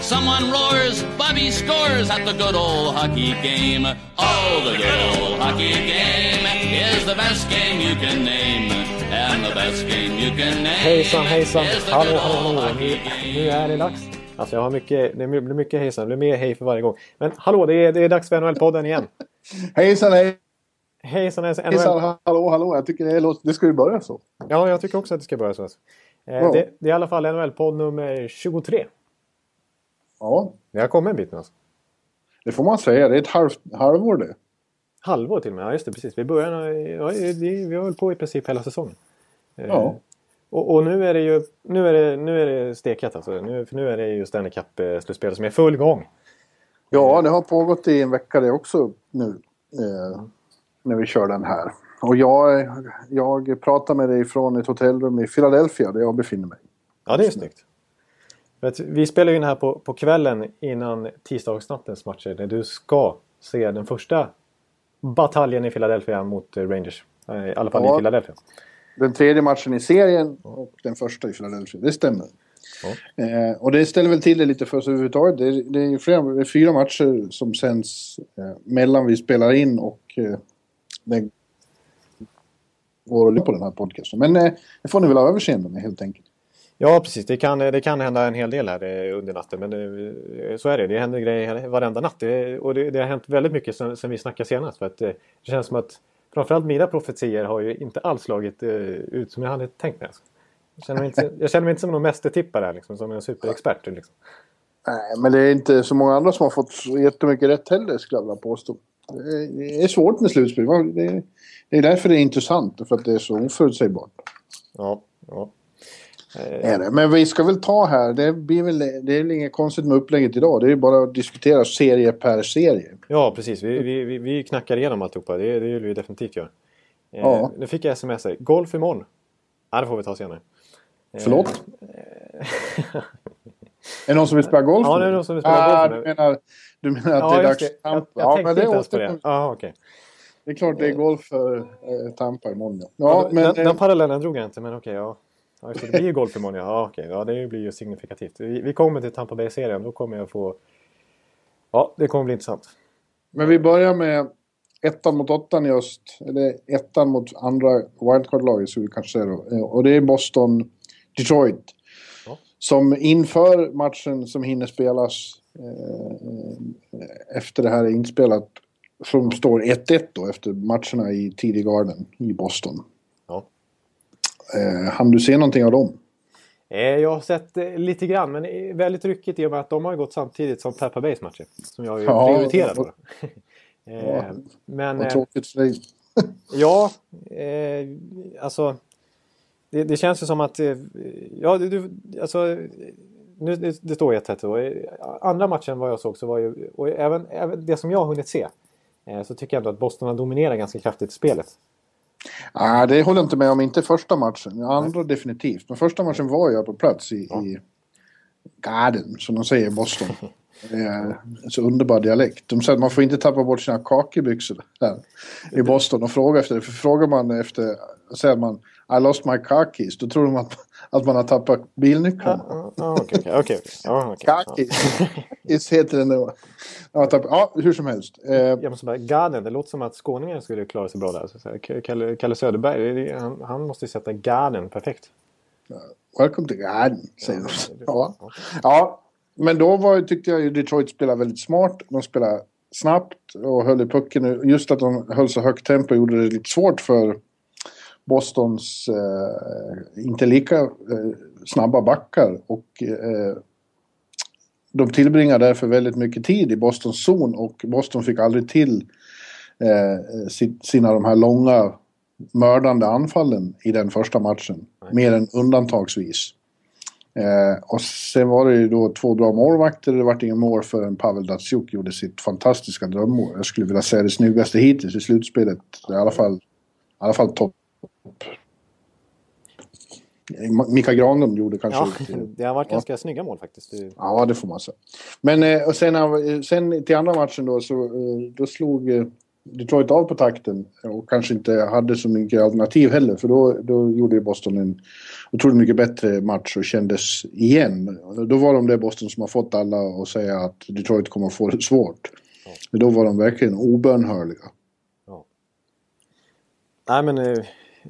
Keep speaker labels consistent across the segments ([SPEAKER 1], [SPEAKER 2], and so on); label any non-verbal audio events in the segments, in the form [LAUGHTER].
[SPEAKER 1] Someone roars, Bobby scores at the good old hockey game. Oh, the good old hockey game is the best game you can name. And the best game you can name
[SPEAKER 2] Hejsan hejsan, hallå hallå hallå. Nu, nu är det dags. Alltså jag har mycket, det blir mycket hejsan, det blir mer hej för varje gång. Men hallå, det är, det är dags för NHL-podden igen. [LAUGHS]
[SPEAKER 3] Hejsan hej!
[SPEAKER 2] Hejsan hejsan,
[SPEAKER 3] Hejsan,
[SPEAKER 2] NHL.
[SPEAKER 3] hallå, hallå. Jag tycker det, låter, det ska ju börja så.
[SPEAKER 2] Ja, jag tycker också att det ska börja så. Alltså. Eh,
[SPEAKER 3] Ja.
[SPEAKER 2] det, det är i alla fall NHL-podd nummer 23.
[SPEAKER 3] Ja,
[SPEAKER 2] Det har kommit en bit nu alltså.
[SPEAKER 3] det får man säga. Det är ett halvt, halvår det.
[SPEAKER 2] Halvår till och med, ja just det precis. Vi börjar, ja, vi har hållit på i princip hela säsongen. Eh,
[SPEAKER 3] Ja.
[SPEAKER 2] Och, och nu är det ju nu är det, nu är det stekat alltså. Nu, för nu är det ju Stanley Cup-slutspel som är full gång.
[SPEAKER 3] Ja, det har pågått i en vecka det också nu. Eh, när vi kör den här. Och jag, jag pratar med dig från ett hotellrum i Philadelphia där jag befinner mig.
[SPEAKER 2] Ja, det är snyggt. Vi spelar ju in här på, på kvällen innan tisdagsnattens matcher. När du ska se den första bataljen i Philadelphia mot eh, Rangers. Eh, I alla fall
[SPEAKER 3] Ja.
[SPEAKER 2] i Philadelphia.
[SPEAKER 3] Den tredje matchen i serien och den första i Philadelphia. Det stämmer. Eh, och det ställer väl till det lite för oss överhuvudtaget. Det är, det är, flera, det är fyra matcher som sänds eh, mellan vi spelar in och eh, den går att lyssna på den här podcasten. Men eh, det får ni väl ha överseende med helt enkelt.
[SPEAKER 2] Ja, precis. Det kan, det kan hända en hel del här eh, under natten. Men det, så är det. Det händer grejer varenda natt. Det, och det, det har hänt väldigt mycket sen, sen vi snackade senast. För att, eh, det känns som att framförallt mina profetier har ju inte alls slagit eh, ut som jag hade tänkt mig. Jag, känner mig inte, [LAUGHS] jag känner mig inte som någon mästertippare liksom, som en superexpert. Liksom.
[SPEAKER 3] Nej, men det är inte så många andra som har fått jättemycket rätt heller skulle jag vilja påstå. Det är, svårt med slutspel. Det är därför det är intressant. För att det är så oförutsägbart.
[SPEAKER 2] Ja, ja. Eh,
[SPEAKER 3] Är det. Men vi ska väl ta här, det, blir väl, det är väl inget konstigt med upplägget idag. Det är bara att diskutera serie per serie.
[SPEAKER 2] Ja, precis. Vi, vi, vi, knackar igenom alltihopa. Det, det vill vi definitivt göra. Eh,
[SPEAKER 3] Ja.
[SPEAKER 2] Nu fick jag sms här. Golf imorgon. Ja, det får vi ta senare. Eh,
[SPEAKER 3] Förlåt? [LAUGHS] är det någon som vill spela golf
[SPEAKER 2] Ja, det är någon som vill spela
[SPEAKER 3] ah,
[SPEAKER 2] golf.
[SPEAKER 3] Du menar, du menar att
[SPEAKER 2] Ja,
[SPEAKER 3] det är dags
[SPEAKER 2] det.
[SPEAKER 3] för
[SPEAKER 2] Jag,
[SPEAKER 3] Tampa?
[SPEAKER 2] jag
[SPEAKER 3] ja,
[SPEAKER 2] tänkte
[SPEAKER 3] men det,
[SPEAKER 2] inte på det. Ja, okej.
[SPEAKER 3] det är klart det är golf för eh, Tampa imorgon. Ja,
[SPEAKER 2] Ja,
[SPEAKER 3] ja, men,
[SPEAKER 2] den, den parallellen drog jag inte, men okej. ja. Ja, just det, det blir ju golf imorgon. Ja, ja, okej. Ja, det blir ju signifikativt. Vi, vi kommer till Tampa Bay-serien. Då kommer jag få... Ja, det kommer bli intressant.
[SPEAKER 3] men vi börjar med ettan mot åttan i öst. Eller ettan mot andra wildcard-laget, skulle vi kanske säga då. Eh, Och det är Boston-Detroit.
[SPEAKER 2] Ja.
[SPEAKER 3] Som inför matchen som hinner spelas eh, efter det här är inspelat. Som står 1-1 då efter matcherna i TD Garden i Boston.
[SPEAKER 2] Ja.
[SPEAKER 3] Eh, hann du se någonting av dem?
[SPEAKER 2] Eh, Jag har sett eh, lite grann, men eh, väldigt ryckigt i och med att de har gått samtidigt som Tampa Bays matcher. Som jag ju
[SPEAKER 3] Ja,
[SPEAKER 2] prioriterar.
[SPEAKER 3] ja. Ja. [LAUGHS]
[SPEAKER 2] Men
[SPEAKER 3] Vad
[SPEAKER 2] eh,
[SPEAKER 3] tråkigt för dig. [LAUGHS]
[SPEAKER 2] ja, eh, alltså det, det känns ju som att ja, du, alltså nu, det, det står 1-1 då. Andra matchen vad jag såg så var ju, och även, även det som jag har hunnit se så tycker jag ändå att Boston har dominerat ganska kraftigt spelet.
[SPEAKER 3] Ah, det håller jag inte med om, inte första matchen. Andra definitivt. Men första matchen var jag på plats i, i Garden, som de säger i Boston. [LAUGHS] Så underbar dialekt. De säger att man får inte tappa bort sina kakebyxor här i Boston och fråga efter det. För frågar man efter, säger man I lost my keys, då tror de att, att man har tappat bilnycklarna.
[SPEAKER 2] Ja, ja, Okej, okej, okej. Ja, okej. Ja.
[SPEAKER 3] keys. Is heter det nu. Ja, Ja, hur som helst. Eh,
[SPEAKER 2] Jag måste bara, Garden, det låter som att skåningen skulle klara sig bra där. Så, Kalle, Kalle Söderberg, han, han måste ju sätta Garden perfekt.
[SPEAKER 3] Welcome to Garden, säger de. Ja. ja, men då var, tyckte jag ju Detroit spelade väldigt smart. De spelade snabbt och höll i pucken. Just att de höll så högt tempo gjorde det lite svårt för Bostons eh, inte lika eh, snabba backar. Och eh, de tillbringade därför väldigt mycket tid i Bostons zon och Boston fick aldrig till eh, sina de här långa mördande anfallen i den första matchen. Mer än undantagsvis. Eh, och sen var det ju då två bra målvakter. Det vart ingen mål förrän Pavel Datsjuk gjorde sitt fantastiska drömmål. Jag skulle vilja säga det snyggaste hittills i slutspelet. I alla fall alla fall topp. Mika Granlund gjorde kanske...
[SPEAKER 2] Ja, det har varit
[SPEAKER 3] Ja.
[SPEAKER 2] ganska snygga mål faktiskt.
[SPEAKER 3] Ja, det får man säga. Men eh, och sen, av- sen till andra matchen då så eh, då slog eh, Detroit av på takten och kanske inte hade så mycket alternativ heller för då, då gjorde ju Boston en otroligt mycket bättre match och kändes igen. Då var de det Boston som har fått alla att säga att Detroit kommer att få det svårt. Men då var de verkligen obönhörliga.
[SPEAKER 2] Nej men...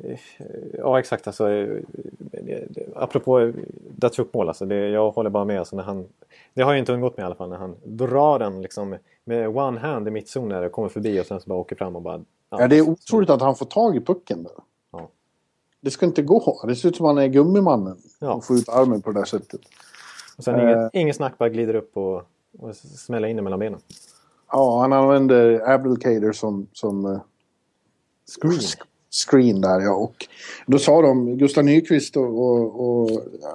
[SPEAKER 2] eh, eh, Ja exakt alltså. eh, det- Apropå eh, Datsjuk-mål alltså. Det, jag håller bara med. Alltså, när han, det har ju inte undgått mig i alla fall. När han drar den liksom med one hand i mittzon när det kommer förbi och sen så bara åker fram och bara...
[SPEAKER 3] Ja, det är otroligt att han får tag i pucken där.
[SPEAKER 2] Ja.
[SPEAKER 3] Det ska inte gå. Det ser ut som han är gummimannen.
[SPEAKER 2] Ja.
[SPEAKER 3] Och får ut armen på det där sättet.
[SPEAKER 2] Och sen
[SPEAKER 3] Eh.
[SPEAKER 2] inget, inget snack, bara glider upp och, och smäller in den mellan benen.
[SPEAKER 3] Ja, han använder Abdelkader som, som eh,
[SPEAKER 2] Screen.
[SPEAKER 3] Screen där ja. Och då sa de, Gustav Nyqvist och, och, och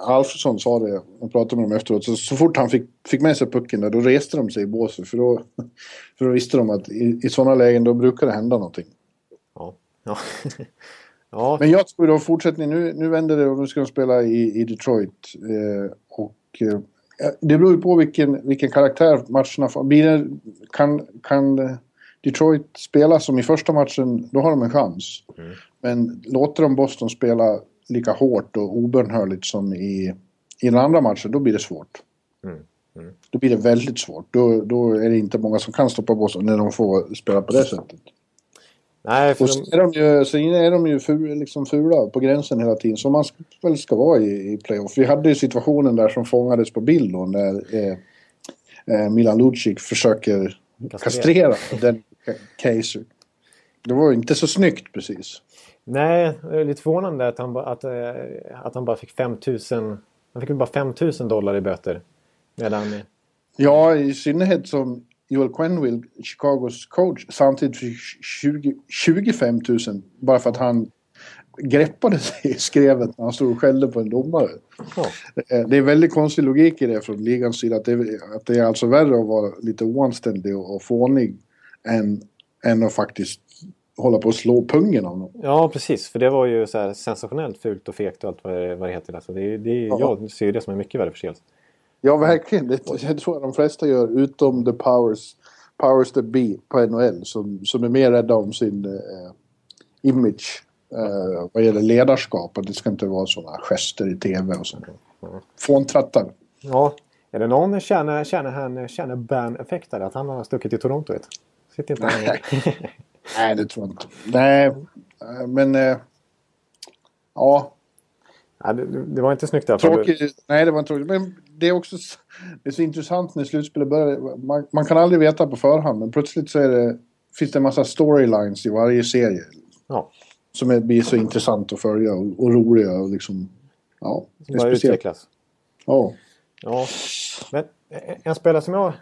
[SPEAKER 3] Alfredsson sa det, jag pratade med dem efteråt, så, så fort han fick, fick med sig pucken där då reste de sig i båset för då, [LAUGHS] för då visste de att i, i sådana lägen då brukar det hända någonting.
[SPEAKER 2] Ja. Ja. [LAUGHS] ja.
[SPEAKER 3] Men jag tror då fortsättning, nu, nu vänder det och nu ska de spela i, i Detroit. Eh, och eh, det beror ju på vilken, vilken karaktär matcherna får. Kan, kan Detroit spela som i första matchen, då har de en chans. Men låter de Boston spela lika hårt och obönhörligt som i, i den andra matchen, då blir det svårt.
[SPEAKER 2] Mm. Mm.
[SPEAKER 3] Då blir det väldigt svårt. Då, då är det inte många som kan stoppa Boston när de får spela på det sättet.
[SPEAKER 2] Nej, för
[SPEAKER 3] Och så är de ju, så är de ju fula, liksom fula på gränsen hela tiden, som man väl ska vara i, i playoff. Vi hade ju situationen där som fångades på bild då, när eh, eh, Milan Lucic försöker kastrera den Kaiser. Det var inte så snyggt precis.
[SPEAKER 2] nej, det är lite förvånande att han, att, att han bara fick 5000 Han fick väl bara 5000 dollar i böter. Medan...
[SPEAKER 3] Ja, i synnerhet som Joel Quenneville, Chicagos coach, samtidigt fick 20, 25 000 bara för att han greppade sig i skrevet när han stod och skällde på en domare.
[SPEAKER 2] Ja.
[SPEAKER 3] Det är väldigt konstig logik i det från ligans sida. Att det, är- att det är alltså värre att vara lite oanständig och, och fånig än, än att faktiskt hålla på att slå pungen av någon.
[SPEAKER 2] Ja, precis. För det var ju så sensationellt fult och fegt och allt vad det, vad det heter. Alltså det, det,
[SPEAKER 3] Ja.
[SPEAKER 2] Jag ser ju det som en mycket värre förseelse.
[SPEAKER 3] Ja, verkligen. Det, det tror jag de flesta gör, utom the powers, powers that be på NHL som, som är mer rädda om sin eh, image eh, vad gäller ledarskap. Det ska inte vara sådana gester i tv och sånt. Fåntrattar.
[SPEAKER 2] Ja, är det någon känner, känner han känner ban-effekt där? Att han har stuckit till Toronto? Vet? Sitter inte han [LAUGHS]
[SPEAKER 3] Nej, det tror jag inte. Nej, eh, men... Eh, ja,
[SPEAKER 2] Nej, det, det var inte snyggt i alla fall.
[SPEAKER 3] Tråkigt. Nej, det var inte tråkigt. Men det är också det är så intressant när slutspelet börjar. Man, man kan aldrig veta på förhand, men plötsligt så är det, finns det en massa storylines i varje serie.
[SPEAKER 2] Ja,
[SPEAKER 3] Som är, blir så intressant att följa och, och roliga och liksom... Ja, det är
[SPEAKER 2] bara
[SPEAKER 3] speciellt.
[SPEAKER 2] utvecklas.
[SPEAKER 3] Ja.
[SPEAKER 2] Ja, men eh, en spelare som jag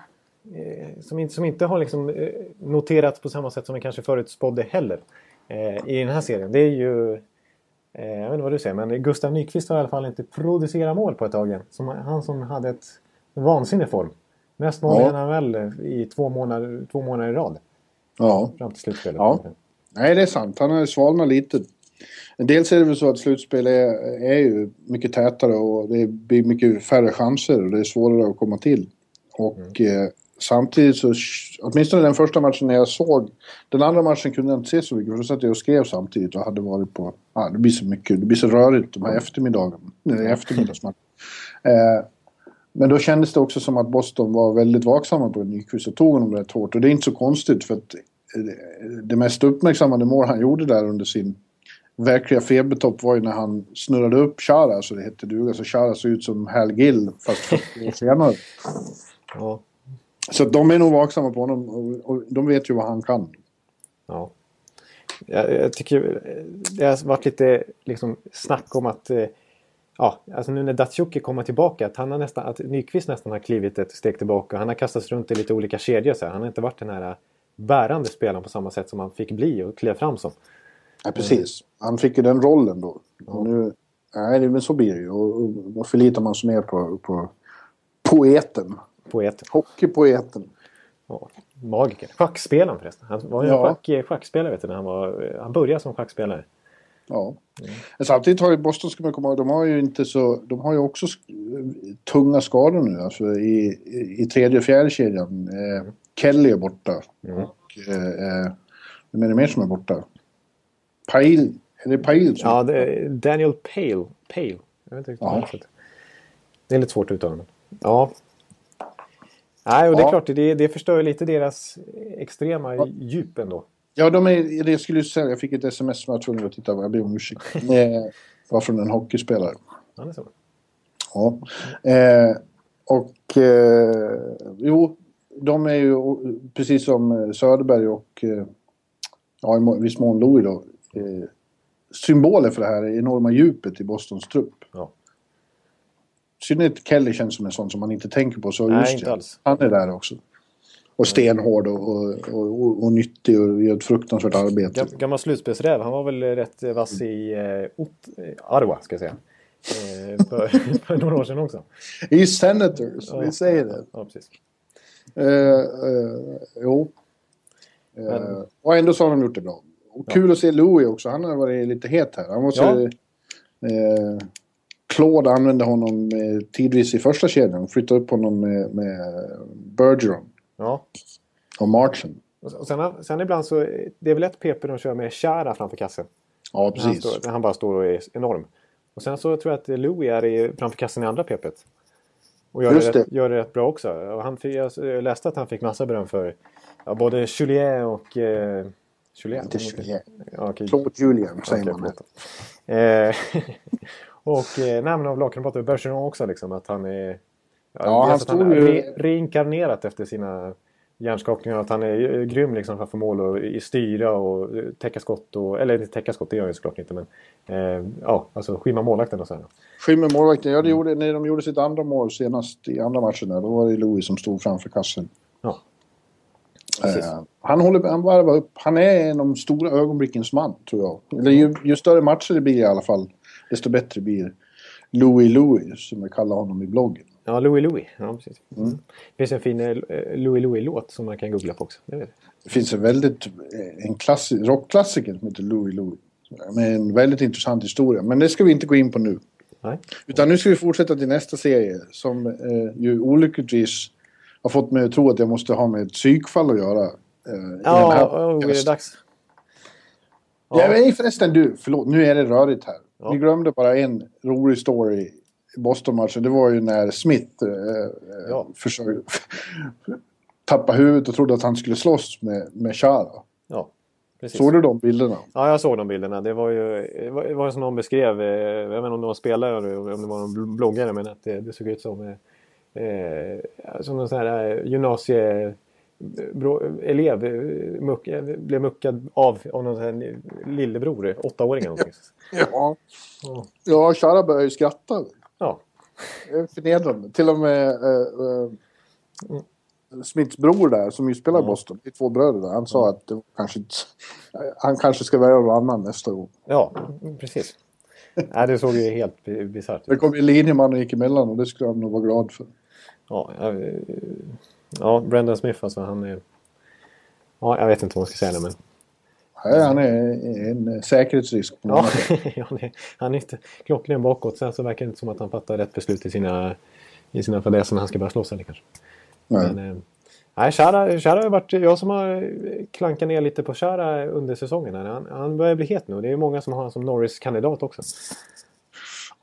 [SPEAKER 2] som inte, som inte har liksom eh, noterats på samma sätt som vi kanske förutspådde heller eh, i den här serien. Det är ju, eh, jag vet inte vad du säger, men Gustav Nyqvist har i alla fall inte producerat mål på ett tag igen. Som, han som hade ett vansinnig form. Mest mål i
[SPEAKER 3] Ja.
[SPEAKER 2] NHL i två månader, två månader i rad
[SPEAKER 3] ja.
[SPEAKER 2] fram till slutspelet.
[SPEAKER 3] Ja. Nej, det är sant. Han har svalnat lite. Dels är det väl så att slutspel är, är ju mycket tätare och det blir mycket färre chanser och det är svårare att komma till. Och eh, samtidigt så, åtminstone den första matchen när jag såg, den andra matchen kunde jag inte se så mycket för då satt jag och skrev samtidigt och hade varit på, ja det blir så mycket, det blir så rörigt de här eftermiddagarna, nej, eftermiddagsmatcherna. Eh, men då kändes det också som att Boston var väldigt vaksamma på Nyqvist och tog honom rätt hårt. Och det är inte så konstigt för att eh, det mest uppmärksammade mål han gjorde där under sin verkliga febertopp var ju när han snurrade upp Chara så det hette duga. Så Chara såg ut som Hal Gill fast 40 år senare.
[SPEAKER 2] Ja.
[SPEAKER 3] Så de är nog vaksamma på honom och, och de vet ju vad han kan.
[SPEAKER 2] Ja. Jag, jag tycker det har varit lite liksom, snack om att eh, Ja, alltså nu när Datsjuki kommer tillbaka, att, han har nästan, att Nyqvist nästan har klivit ett steg tillbaka. Han har kastats runt i lite olika kedjor. Så här. Han har inte varit den här bärande spelaren på samma sätt som han fick bli och kliva fram som.
[SPEAKER 3] Ja, precis. Han fick ju den rollen då. Och nu, nej, men så blir det ju. Och, och då förlitar man sig mer på, på poeten.
[SPEAKER 2] Poet.
[SPEAKER 3] Hockeypoeten.
[SPEAKER 2] Ja, magiker. Schackspelaren förresten. Han var ju
[SPEAKER 3] Ja.
[SPEAKER 2] schack, schackspelare vet du, när han var... Han började som schackspelare.
[SPEAKER 3] Ja. Men samtidigt har ju Boston, ska man komma ihåg, de har ju inte så... De har ju också sk- tunga skador nu. Alltså i, i, i tredje och fjärde kedjan. Eh, Kelly är borta. Och, eh, eh, vem är det mer som är borta? Pail. Är det Pail? som-
[SPEAKER 2] Ja, det Daniel Pale. Pale. Jag vet inte riktigt
[SPEAKER 3] Ja.
[SPEAKER 2] Det är lite svårt att uttala. Ja. Nej, och det är
[SPEAKER 3] Ja.
[SPEAKER 2] klart, det, det förstör ju lite deras extrema djup ändå.
[SPEAKER 3] Ja, de är, det jag skulle säga, jag fick ett sms som jag var tvungen att titta på. Jag ber om ursäkt. [LAUGHS] Det var från en hockeyspelare.
[SPEAKER 2] Ja, det är så.
[SPEAKER 3] Ja. Eh, och eh, jo, de är ju precis som eh, Söderberg och eh, ja, i viss mån Louis då. Eh, symboler för det här enorma djupet i Bostons trupp.
[SPEAKER 2] Ja.
[SPEAKER 3] Synnerhet Kelly känns som en sån som man inte tänker på. Så
[SPEAKER 2] Nej,
[SPEAKER 3] just det,
[SPEAKER 2] alls.
[SPEAKER 3] Han är där också. Och stenhård och, och, och, och, nyttig och gör ett fruktansvärt arbete.
[SPEAKER 2] Gam- Gammal slutspelsräv. Han var väl rätt vass i eh, Ot- eh, Arwa, ska jag säga. Eh, för, [LAUGHS] för några år sedan också.
[SPEAKER 3] I Senators,
[SPEAKER 2] Ja.
[SPEAKER 3] vi säger det.
[SPEAKER 2] Ja, precis.
[SPEAKER 3] Eh, eh, jo. Eh,
[SPEAKER 2] Men-
[SPEAKER 3] och ändå så har de gjort det bra. Och kul att se Louis också. Han har varit lite het här. Han var så...
[SPEAKER 2] Ja.
[SPEAKER 3] Claude använde honom eh, tidvis i första kedjan. Flyttade upp honom med, med Bergeron
[SPEAKER 2] Ja.
[SPEAKER 3] och Marchen.
[SPEAKER 2] Och sen, sen ibland så, det är väl ett PP de kör med Chara framför kassen.
[SPEAKER 3] Ja,
[SPEAKER 2] När han,
[SPEAKER 3] precis.
[SPEAKER 2] står, när han bara står och är enorm. Och sen så tror jag att Louis är i, framför kassen i andra PPet. Och gör
[SPEAKER 3] Just
[SPEAKER 2] det, rätt, gör det rätt bra också. Och han jag läste att han fick massa beröm för ja, både Julien och... Eh, Julien?
[SPEAKER 3] Inte Julien.
[SPEAKER 2] Ja, okej.
[SPEAKER 3] Claude Julian säger
[SPEAKER 2] Okej,
[SPEAKER 3] man.
[SPEAKER 2] Eh, [LAUGHS] och eh, nej, men av lagkamrater Bergeron också liksom att han är...
[SPEAKER 3] Ja, han
[SPEAKER 2] att han
[SPEAKER 3] stod
[SPEAKER 2] är re, reinkarnerat efter sina hjärnskakningar. Att han är eh, grym liksom för att få mål och i styra och eh, täcka skott. Och, eller inte täcka skott, det gör han ju såklart inte. Men eh, ja, alltså skymma målvakten och så här.
[SPEAKER 3] Skymmer målvakten. Ja, det gjorde, när de gjorde sitt andra mål senast i andra matchen där, då var det Louis som stod framför kassen.
[SPEAKER 2] Ja.
[SPEAKER 3] Eh, han, håller, han varvar upp. Han är en av de stora ögonblickens man, tror jag. Eller ju, ju större matcher det blir i alla fall, desto bättre blir Louis Louis, som jag kallar honom i bloggen.
[SPEAKER 2] Ja, Louis Louis. Ja, precis.
[SPEAKER 3] Mm.
[SPEAKER 2] Det finns en fin eh, Louis Louis-låt som man kan googla på också. Det.
[SPEAKER 3] Det finns en väldigt, eh, en klassi, rockklassiker som heter Louis Louis. Med en väldigt intressant historia, men det ska vi inte gå in på nu.
[SPEAKER 2] Nej.
[SPEAKER 3] Utan nu ska vi fortsätta till nästa serie som eh, ju olyckligtvis har fått mig att tro att jag måste ha med ett psykfall att göra. Eh,
[SPEAKER 2] Ja, oh, är det dags?
[SPEAKER 3] Ja. men förresten du, förlåt, nu är det rörigt här.
[SPEAKER 2] Ja.
[SPEAKER 3] Vi glömde bara en rolig story i Boston-matchen. Det var ju när Smith eh,
[SPEAKER 2] Ja.
[SPEAKER 3] försökte [LAUGHS] tappa huvudet och trodde att han skulle slåss med, med Chara.
[SPEAKER 2] Ja, precis.
[SPEAKER 3] Såg du de bilderna?
[SPEAKER 2] Ja, jag såg de bilderna. Det var ju det var, som någon beskrev. Eh, jag vet inte om det var spelare eller om det var någon bl- bloggare. Men att det, det såg ut som, eh, eh, som någon sån här eh, gymnasie... Elev eh, muck, eh, blev muckad av, av någon här lillebror, eh, åttaåring eller någonting. [LAUGHS]
[SPEAKER 3] Ja. Ja, Chara började ju skratta.
[SPEAKER 2] Ja,
[SPEAKER 3] Det förnedrande. Till och med eh, eh, Smiths bror där, som ju spelar i Boston, det är två bröder där, han sa att det kanske han kanske ska välja någon annan nästa gång.
[SPEAKER 2] ja precis. Nej, det såg ju helt bi- bisarrt
[SPEAKER 3] Det
[SPEAKER 2] ut.
[SPEAKER 3] kom ju linjeman och gick emellan och det skulle han nog vara glad för.
[SPEAKER 2] Ja, ja, ja, Brendan Smith alltså, han är... Ja, jag vet inte vad man ska säga nu, men...
[SPEAKER 3] Nej, han är en säkerhetsrisk.
[SPEAKER 2] Ja, [LAUGHS] ja, han är inte klockren bakåt. Sen så verkar det inte som att han fattar rätt beslut i sina, i sina fadäser när han ska börja slåss eller kanske.
[SPEAKER 3] Nej.
[SPEAKER 2] Men, eh, nej, Chara, Chara har varit... Jag som har klankat ner lite på Chara under säsongen. Här. Han, han börjar bli het nu. Det är många som har honom som Norris-kandidat också.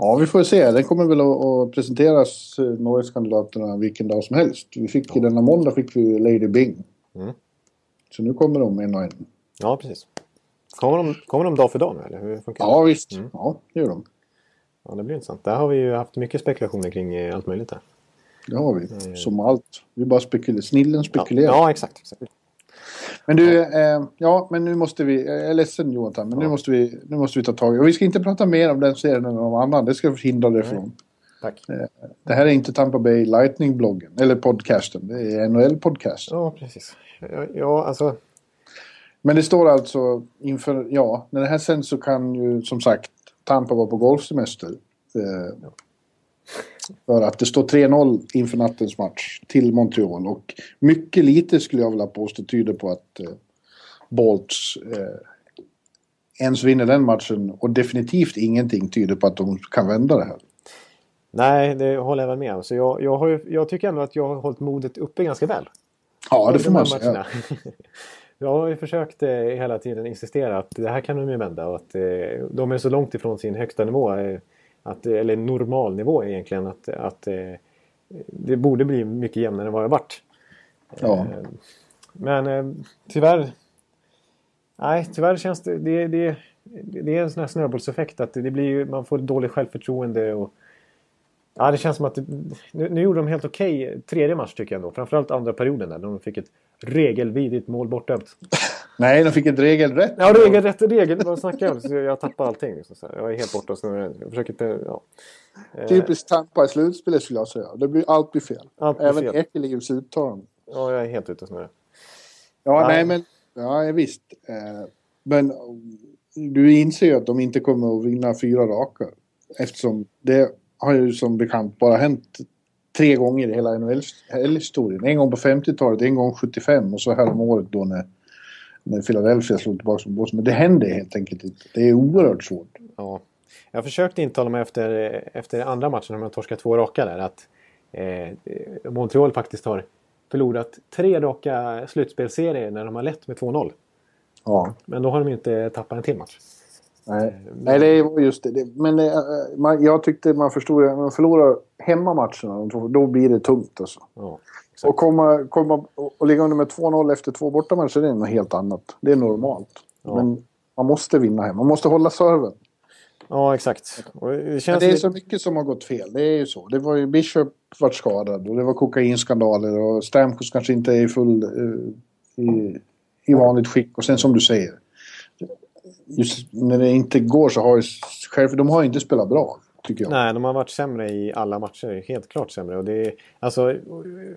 [SPEAKER 3] Ja, vi får se. Den kommer väl att, presenteras, eh, Norgeskandidaterna, vilken dag som helst. Vi fick ju denna måndag fick vi Lady Bing.
[SPEAKER 2] Mm.
[SPEAKER 3] Så nu kommer de en och en.
[SPEAKER 2] Ja, precis. Kommer de, kommer de dag för dag nu eller hur funkar det?
[SPEAKER 3] Ja, visst.
[SPEAKER 2] Mm.
[SPEAKER 3] Ja, det gör de.
[SPEAKER 2] Ja, det blir intressant. Där har vi ju haft mycket spekulationer kring eh, allt möjligt där.
[SPEAKER 3] Det har vi. Som allt. Vi bara spekulerar. Snillen
[SPEAKER 2] Ja,
[SPEAKER 3] spekulerar.
[SPEAKER 2] ja exakt. exakt.
[SPEAKER 3] Men du, eh, ja, men nu måste vi, jag är ledsen Jonathan, men nu, måste vi, nu måste vi ta tag i Och vi ska inte prata mer om den serien än om annan, det ska vi hindra dig från.
[SPEAKER 2] Tack.
[SPEAKER 3] Det här är inte Tampa Bay Lightning-bloggen, eller podcasten, det är NHL-podcast.
[SPEAKER 2] Ja, precis. Ja, ja, alltså...
[SPEAKER 3] Men det står alltså inför, ja, när det här sänds så kan ju som sagt Tampa vara på golfsemester. Eh, För att det står 3-0 inför nattens match till Montreal. Och mycket lite skulle jag vilja påstå tyder på att eh, Bolts eh, ens vinner den matchen. Och definitivt ingenting tyder på att de kan vända det här.
[SPEAKER 2] Nej, det håller jag väl med om. Så jag, jag, har jag tycker ändå att jag har hållit modet uppe ganska väl.
[SPEAKER 3] Ja, det får man säga. [LAUGHS]
[SPEAKER 2] Jag har ju försökt eh, hela tiden insistera att det här kan de ju vända och att eh, de är så långt ifrån sin högsta nivå. Eh, att, eller normal nivå egentligen. Att, att eh, det borde bli mycket jämnare än vad det varit.
[SPEAKER 3] Ja.
[SPEAKER 2] Eh, men eh, tyvärr. Nej, tyvärr känns det... Det, det, det är en sån här snöbollseffekt. Att det blir ju, man får dåligt självförtroende. Och, ja, det känns som att... Det, nu, nu gjorde de helt okej okay, tredje match tycker jag ändå. Framförallt andra perioden där. De fick ett regelvidrigt mål bortdömt. [LAUGHS]
[SPEAKER 3] Nej, de fick ett regelrätt.
[SPEAKER 2] Ja, regelrätt regel. Vad snackar jag om? Så jag tappar allting. Liksom, så jag är helt borta snurrar. Jag försöker inte... Ja.
[SPEAKER 3] Typiskt Tampa i slutspelet skulle jag säga. Det blir, allt blir fel.
[SPEAKER 2] Allt blir
[SPEAKER 3] Även
[SPEAKER 2] fel.
[SPEAKER 3] Ekelivs uttalande.
[SPEAKER 2] Ja, jag är helt ute och snurrar.
[SPEAKER 3] Ja, nej men... Ja, visst. Eh, Men du inser ju att de inte kommer att vinna fyra raka. Eftersom det har ju som bekant bara hänt tre gånger i hela NHL-historien. En gång på 50-talet, en gång 75 och så här om året då när, när Philadelphia slog tillbaka med Boston. Men det händer helt enkelt inte. Det är oerhört svårt.
[SPEAKER 2] Ja. Jag försökte intala mig efter, efter andra matchen när man torskade två raka där att eh, Montreal faktiskt har förlorat tre raka slutspelsserier när de har lett med 2-0.
[SPEAKER 3] Ja.
[SPEAKER 2] Men då har de inte tappat en till match.
[SPEAKER 3] Nej, Nej det var just det. men det, eh, man, jag tyckte man förstod att man förlorar hemmamatcherna, då blir det tungt alltså.
[SPEAKER 2] Ja,
[SPEAKER 3] Och komma, komma och ligga under med 2-0 efter två bortamatcher, det är något helt annat. Det är normalt.
[SPEAKER 2] Ja.
[SPEAKER 3] Men man måste vinna hem. Man måste hålla serven.
[SPEAKER 2] ja exakt. Det
[SPEAKER 3] det är
[SPEAKER 2] lite-
[SPEAKER 3] så mycket som har gått fel. Det är ju så. Det var ju Bishop vart skadad och det var kokainskandaler och Stamkos kanske inte är i full... eh, i, i vanligt skick. Och sen som du säger. Just när det inte går så har ju... Själv, de har ju inte spelat bra, tycker jag.
[SPEAKER 2] Nej, de har varit sämre i alla matcher. Helt klart sämre. Och, det är, alltså,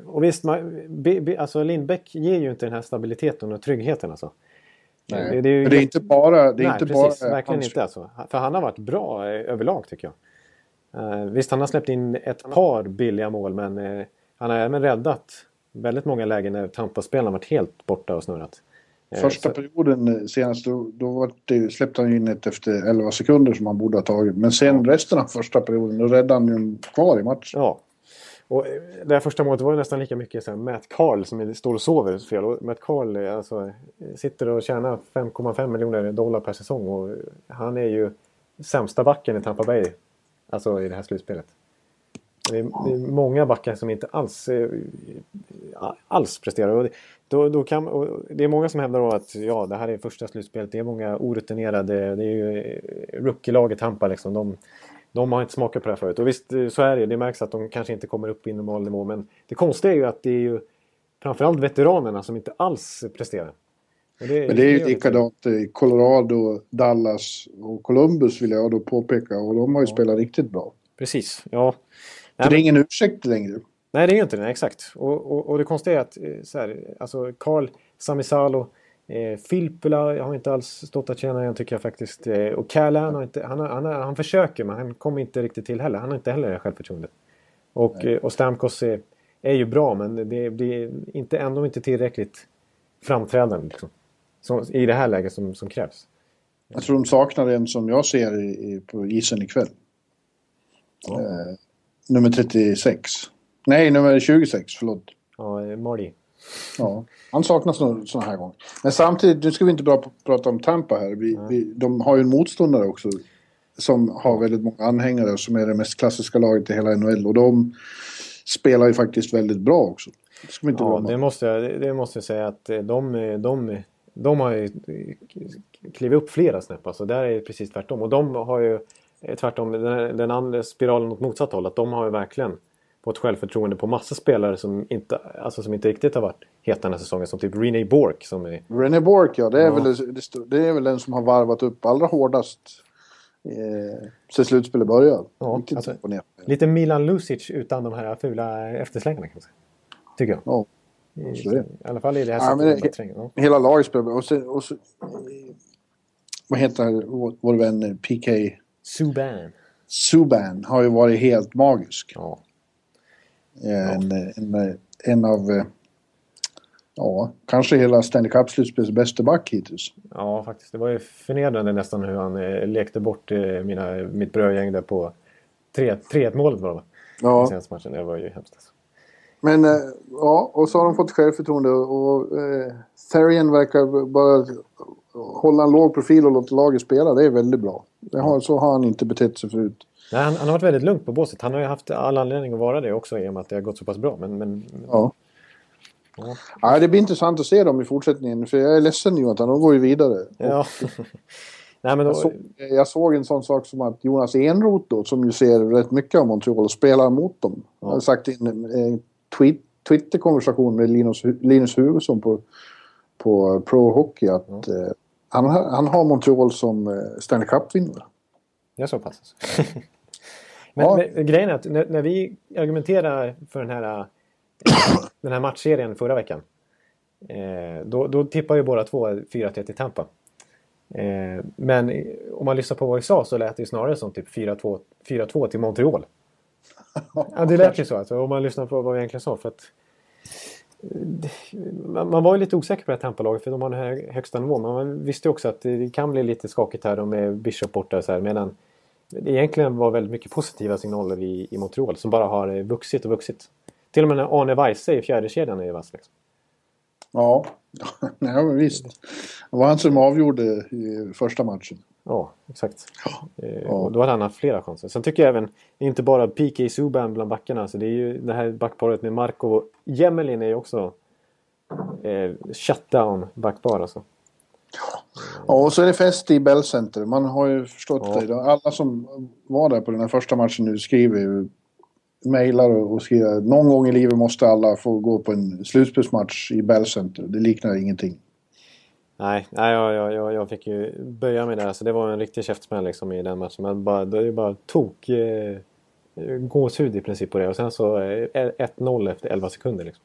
[SPEAKER 2] och- visst, man, be, be, alltså Lindbäck ger ju inte den här stabiliteten och tryggheten. Alltså.
[SPEAKER 3] Nej.
[SPEAKER 2] Det- det är ju
[SPEAKER 3] det är inte bara... Det är
[SPEAKER 2] Nej,
[SPEAKER 3] inte
[SPEAKER 2] precis.
[SPEAKER 3] bara
[SPEAKER 2] verkligen
[SPEAKER 3] hans-
[SPEAKER 2] inte. Alltså. För han har varit bra eh, överlag tycker jag. Eh, visst, han har släppt in ett par billiga mål men eh, han har även räddat väldigt många lägen när Tampa-spelarna varit helt borta och snurrat. Eh,
[SPEAKER 3] Första
[SPEAKER 2] så-
[SPEAKER 3] perioden eh, senast, då, då var det, släppte han ju in ett efter 11 sekunder som han borde ha tagit. Men sen resten av första perioden, då räddade han ju kvar i matchen.
[SPEAKER 2] Ja. Och eh, det här första målet var ju nästan lika mycket så här, Matt Carl som står och sover fel. Och Matt Carl alltså, sitter och tjänar 5,5 miljoner dollar per säsong. Och han är ju sämsta backen i Tampa Bay. Alltså i det här slutspelet. Det är, många backar som inte alls, eh, alls presterar. Då, då kan, det är många som hävdar att ja, det här är första slutspelet. Det är många orutinerade. Det är ju eh, rookie-laget Tampa liksom. De, de har inte smakat på det här förut. Och visst, eh, så är det. Det märks att de kanske inte kommer upp i normal nivå. Men det konstiga är ju att det är ju framförallt veteranerna som inte alls presterar. Det,
[SPEAKER 3] Men det är ju likadant i Colorado, Dallas och Columbus vill jag då påpeka. Och de har ju spelat riktigt bra.
[SPEAKER 2] Precis, ja.
[SPEAKER 3] Det är ingen ursäkt längre.
[SPEAKER 2] Nej, det är ju inte det. Exakt. Och, och, och det konstiga är att eh, så här, alltså Carl Samisalo, eh, Filppula har inte alls stått att tjäna igen tycker jag faktiskt. Eh, och Callan har inte, han, har, han, har, han försöker men han kommer inte riktigt till heller. Han har inte heller det självförtroendet. Och, eh, och Stamkos är, är ju bra men det blir inte, ändå inte tillräckligt framträdande liksom. Som, I det här läget som, som krävs.
[SPEAKER 3] Jag tror de saknar en som jag ser i, i, på isen ikväll. Eh, nummer 36. Nej, nummer 26, förlåt.
[SPEAKER 2] Ja, eh, Marty.
[SPEAKER 3] Ja, han saknas nog sådana här gånger. Men samtidigt, nu ska vi inte bara prata om Tampa här. Vi, vi, de har ju en motståndare också. Som har väldigt många anhängare som är det mest klassiska laget i hela NHL. Och de spelar ju faktiskt väldigt bra också. Det ska inte
[SPEAKER 2] Ja, det måste, jag, det- måste jag säga att eh, de, de, de har ju klivit upp flera snäpp. Alltså där är det precis tvärtom. Och de har ju eh, tvärtom den, den andra spiralen åt motsatt håll. Att de har ju verkligen fått självförtroende på massa spelare som inte, alltså som inte riktigt har varit heta den här säsongen. Som typ Rene Bork som är...
[SPEAKER 3] René Bork, ja. Det är,
[SPEAKER 2] Ja.
[SPEAKER 3] Väl, det, är väl den som har varvat upp allra hårdast eh, sen slutspelet började.
[SPEAKER 2] Ja, alltså-. Lite Milan Lucic utan de här fula efterslängarna kan man säga. Tycker jag.
[SPEAKER 3] Ja,
[SPEAKER 2] I. I alla fall i det här
[SPEAKER 3] Ja, men
[SPEAKER 2] de
[SPEAKER 3] det-
[SPEAKER 2] tränger. Ja.
[SPEAKER 3] Hela laget spelar. Och så, och så, eh, vad heter vår, vår vän eh, PK?
[SPEAKER 2] Subban.
[SPEAKER 3] Subban har ju varit helt magisk.
[SPEAKER 2] Ja.
[SPEAKER 3] En, en, en av, eh, ja, kanske hela Stanley Cup-slutspelets bästa back hittills.
[SPEAKER 2] ja, faktiskt. Det var ju förnedrande nästan hur han eh, lekte bort eh, mina, mitt brödgäng där på 3-1 målet var det?
[SPEAKER 3] Ja.
[SPEAKER 2] I senaste matchen. Det var ju hemskt. Alltså.
[SPEAKER 3] Men eh, ja, och så har de fått självförtroende och eh, Therian verkar bara hålla en låg profil och låta laget spela. Det är väldigt bra. Har, så har han inte betett sig förut.
[SPEAKER 2] Nej, han, han har varit väldigt lugnt på båset. Han har ju haft all anledning att vara det också i och med att det har gått så pass bra. Men, men
[SPEAKER 3] Ja.
[SPEAKER 2] Ja.
[SPEAKER 3] Ja, det blir intressant att se dem i fortsättningen. För jag är ledsen Jonathan, de går ju vidare.
[SPEAKER 2] ja. [LAUGHS] Nej, men
[SPEAKER 3] Jag,
[SPEAKER 2] då,
[SPEAKER 3] såg, jag såg en sån sak som att Jonas Enroth då, som ju ser rätt mycket av Montreal och spelar mot dem.
[SPEAKER 2] Ja.
[SPEAKER 3] har sagt i en, en tweet, Twitter-konversation med Linus, Linus Hugosson på, på Pro Hockey att eh, han, har- han har Montreal som eh, Stanley Cup-vinnare.
[SPEAKER 2] det är så pass. Alltså. [LAUGHS] men,
[SPEAKER 3] Ja.
[SPEAKER 2] men grejen är att när, när vi argumenterar för den här, eh, den här matchserien förra veckan. Eh, då, då tippar ju båda två 4-3 till Tampa. Eh, men om man lyssnar på vad vi sa så lät det ju snarare som typ 4-2 4-2 till Montreal. [LAUGHS] Ja, det lät ju så. Alltså, om man lyssnar på vad vi egentligen sa. För att, eh, man, var ju lite osäker på det här Tampa-laget för de har den här högsta nivån. Men man visste ju också att det kan bli lite skakigt här med Bishop borta och så här. Medan det egentligen var väldigt mycket positiva signaler i, i Montreal som bara har vuxit och vuxit. Till och med när Arne Weise i fjärde kedjan är vass. Liksom.
[SPEAKER 3] Ja, [LAUGHS] Nej, men visst. Det var han som avgjorde i första matchen.
[SPEAKER 2] Ja, exakt. Eh,
[SPEAKER 3] Ja.
[SPEAKER 2] Och då hade han haft flera chanser. Sen tycker jag även, inte bara PK Subban bland backarna. Så det är ju det här backparet med Marco och Jemelin är ju också eh, shutdown backpar alltså.
[SPEAKER 3] Ja, och så är det fest i Bell Center. Man har ju förstått
[SPEAKER 2] Ja.
[SPEAKER 3] det. Alla som var där på den här första matchen nu skriver ju mejlar och skriver någon gång i livet måste alla få gå på en slutspelsmatch i Bell Center. Det liknar ingenting.
[SPEAKER 2] Nej, nej jag, jag, jag, jag fick ju böja mig där. Så det var en riktig käftsmäll liksom i den matchen. Men bara, det är bara tok eh, gåshud i princip på det. Och sen så eh, 1-0 efter 11 sekunder. Liksom.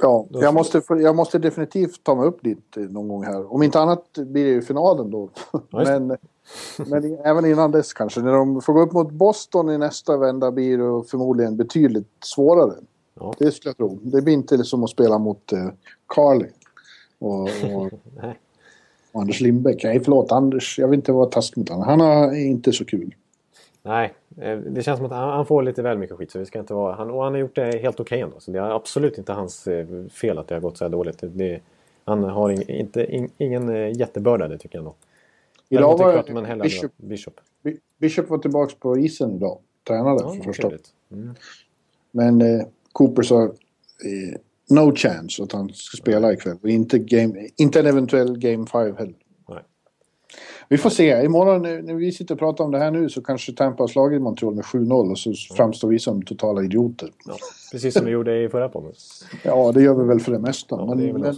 [SPEAKER 3] Ja, jag måste, jag måste definitivt ta mig upp dit eh, någon gång här. Om inte annat blir det ju finalen då. Men men även innan dess kanske. När de får gå upp mot Boston i nästa vända blir det förmodligen betydligt svårare.
[SPEAKER 2] Ja.
[SPEAKER 3] Det skulle jag tro. Det blir inte som att spela mot eh, Carly. Och, och, [LAUGHS] Anders Lindbäck. Nej, förlåt Anders. Jag vill inte vara taskig mot honom. Han har inte så kul.
[SPEAKER 2] Nej, eh, det känns som att han, får lite väl mycket skit. Så vi ska inte vara, han, och han har gjort det helt okej ändå. Så det är absolut inte hans eh, fel att det har gått så här dåligt. Det, han har ing, inte, ing, ingen eh, jättebörda det tycker jag nog.
[SPEAKER 3] Idag var Bishop,
[SPEAKER 2] Bishop.
[SPEAKER 3] Bi- Bishop var tillbaka på isen idag. Tränade
[SPEAKER 2] Ja,
[SPEAKER 3] för första.
[SPEAKER 2] Mm.
[SPEAKER 3] Men eh, Cooper sa eh, no chance att han ska spela ikväll. Och inte, game, inte en eventuell game 5 heller.
[SPEAKER 2] Nej.
[SPEAKER 3] Vi får se. Imorgon när vi sitter och pratar om det här nu så kanske Tampa har slagit Montreal med 7-0 och så framstår vi som totala idioter.
[SPEAKER 2] Ja, precis som vi gjorde i förra podden.
[SPEAKER 3] Ja, det gör vi väl för det mesta.
[SPEAKER 2] Ja,
[SPEAKER 3] men,
[SPEAKER 2] det
[SPEAKER 3] men,